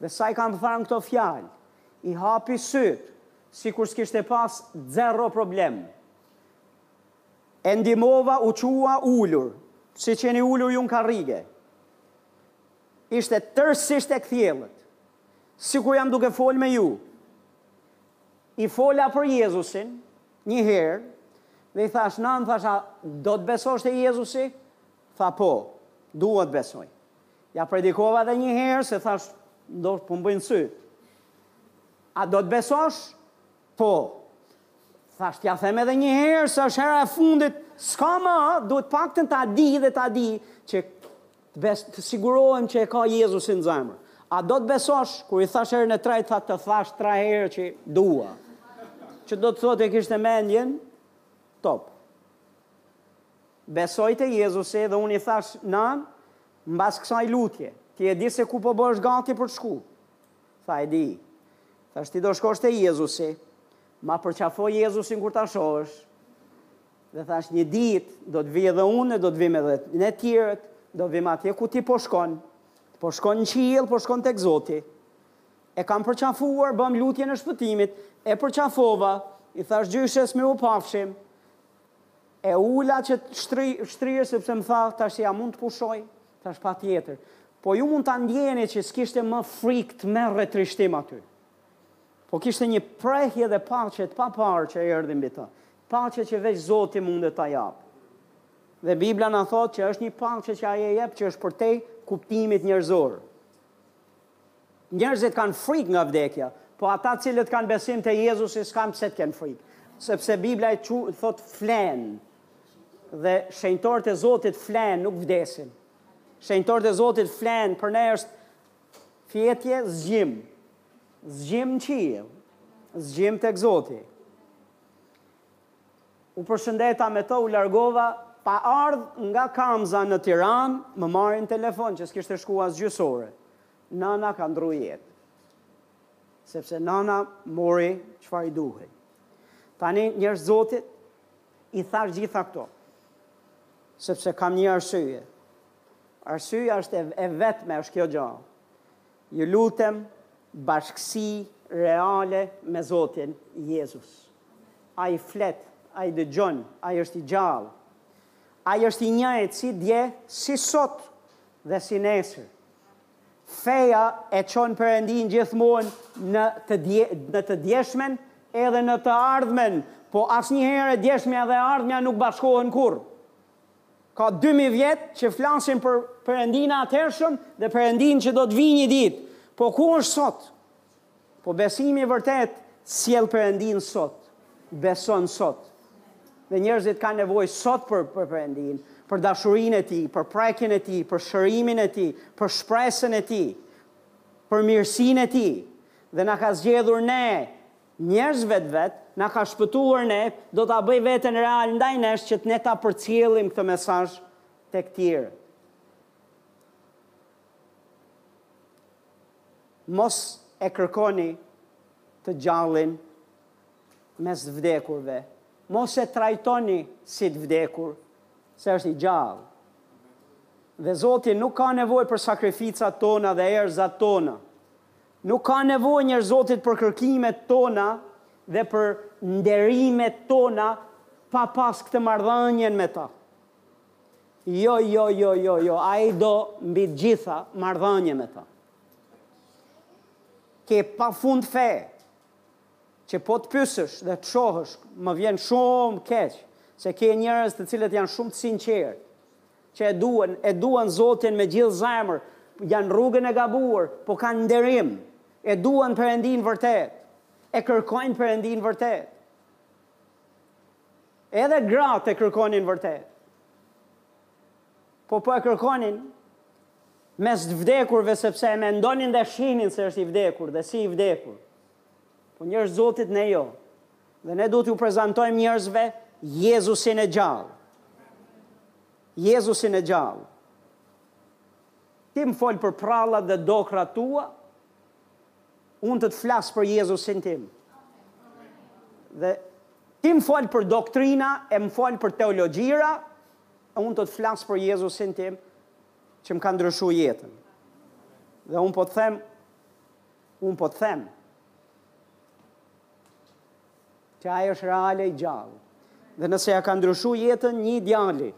Dhe sa i kam thanë këto fjalë, i hapi sytë, sikur s'kishte pas zero problem. E ndihmova u çua ulur siç jeni ulur ju në karrige ishte tërësisht e kthjellët sikur jam duke fol me ju i fola për Jezusin një herë dhe i thash nan thash a do të besosh te Jezusi tha po dua të besoj ia predikova edhe një herë se thash ndoshta po më bëjnë sytë a do të besosh Po. Thashë t'ja them edhe një herë se është hera e fundit, s'ka ma, duhet të paktën ta di dhe ta di që bes, të sigurohem që e ka Jezusin në zemër. A do të besosh, kur i thash herën e tretë, tha të thash tre herë që dua. Që do të thotë e kishte mendjen, top. Besoi te Jezusi dhe unë i thash, nan, mbas kësaj lutje, ti e di se ku po bëhesh gati për të shku. Tha e di. Thash ti do shkosh te Jezusi. Ma përqafo Jezusin kur ta shohësh. Dhe thash një ditë do të vij edhe unë e do të vim edhe ne tjerët, do vim atje ku ti po shkon. Po shkon në qiell, po shkon tek Zoti. E kam përqafuar, bëmë lutjen e shpëtimit, e përqafova, i thash gjyshes mirupafshim. E ula që të shtri, shtrirë sepse më tha tashi a mund të pushoj, tash patjetër. Po ju mund ta ndjeni që s'kishte më frikë, tmerr e trishtim aty. Po kishte një prehje dhe paqe të paparë që erdhi mbi të. Paqe që veç Zoti mundet ta japë. Dhe Bibla na thotë që është një paqe që ai e jep që është përtej kuptimit njerëzor. Njerëzit kanë frikë nga vdekja, po ata të cilët kanë besim te Jezusi s'kanë pse të kenë frikë, sepse Bibla i quh, thotë flenë. Dhe shenjtorët e Zotit flenë, nuk vdesin. Shenjtorët e Zotit flenë, për ne është fjetje zgjim. Zgjim në qiell, zgjim tek Zoti. U përshëndeta me të u largova pa ardhë nga Kamza në Tiranë më marrin telefon që s'kishte shku as gjysë ore. Nana ka ndrru jetë. Sepse nana mori çfarë i duhej. Tani njerëz të Zotit i thash gjitha këto. Sepse kam një arsye. Arsyeja, është e vetme, është kjo gjë. Ju lutem bashkësi reale me Zotin Jezus. Ai flet, Ai dëgjon, Ai është i gjallë. Ai është i njëjtë si dje, si sot dhe si nesër. Feja e çon Perëndinë gjithmonë në të dje, në të djeshmen edhe në të ardhmen, po asnjëherë e djeshmja dhe e ardhmja nuk bashkohen kurrë. Ka dy mijë vjet që flasin për Perëndinë e atëhershëm dhe Perëndinë që do të vijë një ditë. Po ku është sot? Po besimi i vërtetë sjell Perëndinë sot, beson sot. Dhe njerëzit kanë nevojë sot për për Perëndinë, për dashurinë e Tij, për prekjen e Tij, për shërimin e Tij, për shpresën e Tij, për mirësinë e Tij. Dhe na ka zgjedhur ne Njerëzve vetë na ka shpëtuar ne do ta bëjë veten real ndaj nesh që ne ta përcjellim këtë mesazh tek të tjerët. Mos e kërkoni të gjallin mes të vdekurve. Mos e trajtoni si të vdekur, se është i gjallë. Dhe Zoti nuk ka nevojë për sakrificat tona dhe erëzat tona. Nuk ka nevojë njerëz Zoti për kërkimet tona dhe për nderimet tona pa pas këtë marrëdhënien me ta. Jo, jo, jo, jo, jo, ai do mbi të gjitha marrëdhënie me ta. Ke pafund fe, që po të pysësh dhe të shohësh, më vjen shumë keq, se ke njerëz të cilët janë shumë të sinqertë, Që e duan, e duan Zotin me gjithë zemër, janë rrugën e gabuar, po kanë nderim, e duan Perëndinë vërtet, e kërkojnë Perëndinë vërtet. Edhe gratë e kërkonin vërtet. Po po e kërkonin mes të vdekurve sepse e mendonin dhe shihnin se është i vdekur dhe si i vdekur. Po njerëz Zotit ne jo. Dhe ne duhet t'ju prezantojmë njerëzve Jezusin e gjallë. Jezusin e gjallë. Ti më fol për prallat dhe dokrrat tua, unë do të flas për Jezusin tim. Dhe ti më fol për doktrina e më fol për teologjira, e unë do të flas për Jezusin tim, që më ka ndryshu jetën. Dhe unë po të them, Unë po të them që ai është real e i gjallë. Dhe nëse ia ka ndryshu jetën një djali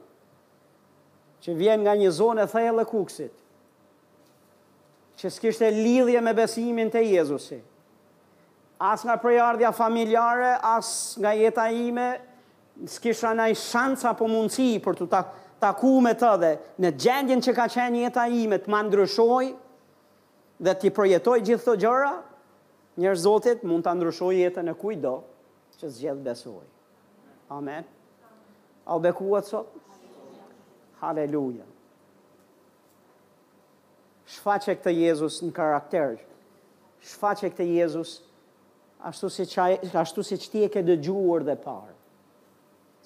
që vjen nga një zonë e thellë e Kuksit, që s'kishte lidhje me besimin te Jezusi, as nga prejardhja familjare, as nga jeta ime, s'kisha naj shans apo mundësi për t'u taku me të dhe në gjendjen që ka qenë jeta ime të ma ndryshojë, dhe t'i projektojë gjithë këto gjëra, njerëz, Zoti mund ta ndryshojë jetën e kujtdo që zgjedh të besojë. Amen. A u bekuat sot? Haleluja. Shfaqe këtë Jezus në karakter. Shfaqe këtë Jezus ashtu siç Ai, ashtu si ti e ke dëgjuar dhe parë.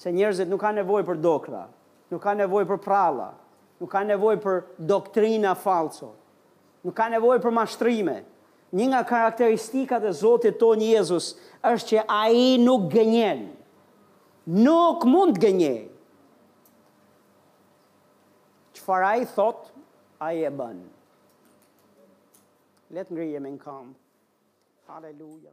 Se njerëzit nuk kanë nevojë për dokra, Nuk ka nevojë për përralla, nuk ka nevojë për doktrina fallco, nuk ka nevojë për mashtrime. Një nga karakteristikat e Zotit tonë Jezus është që Ai nuk gënjen. Nuk mund të gënjejë. Çfarë Ai thotë, Ai e bën. Le të ngrihemi në këmbë. Haleluja.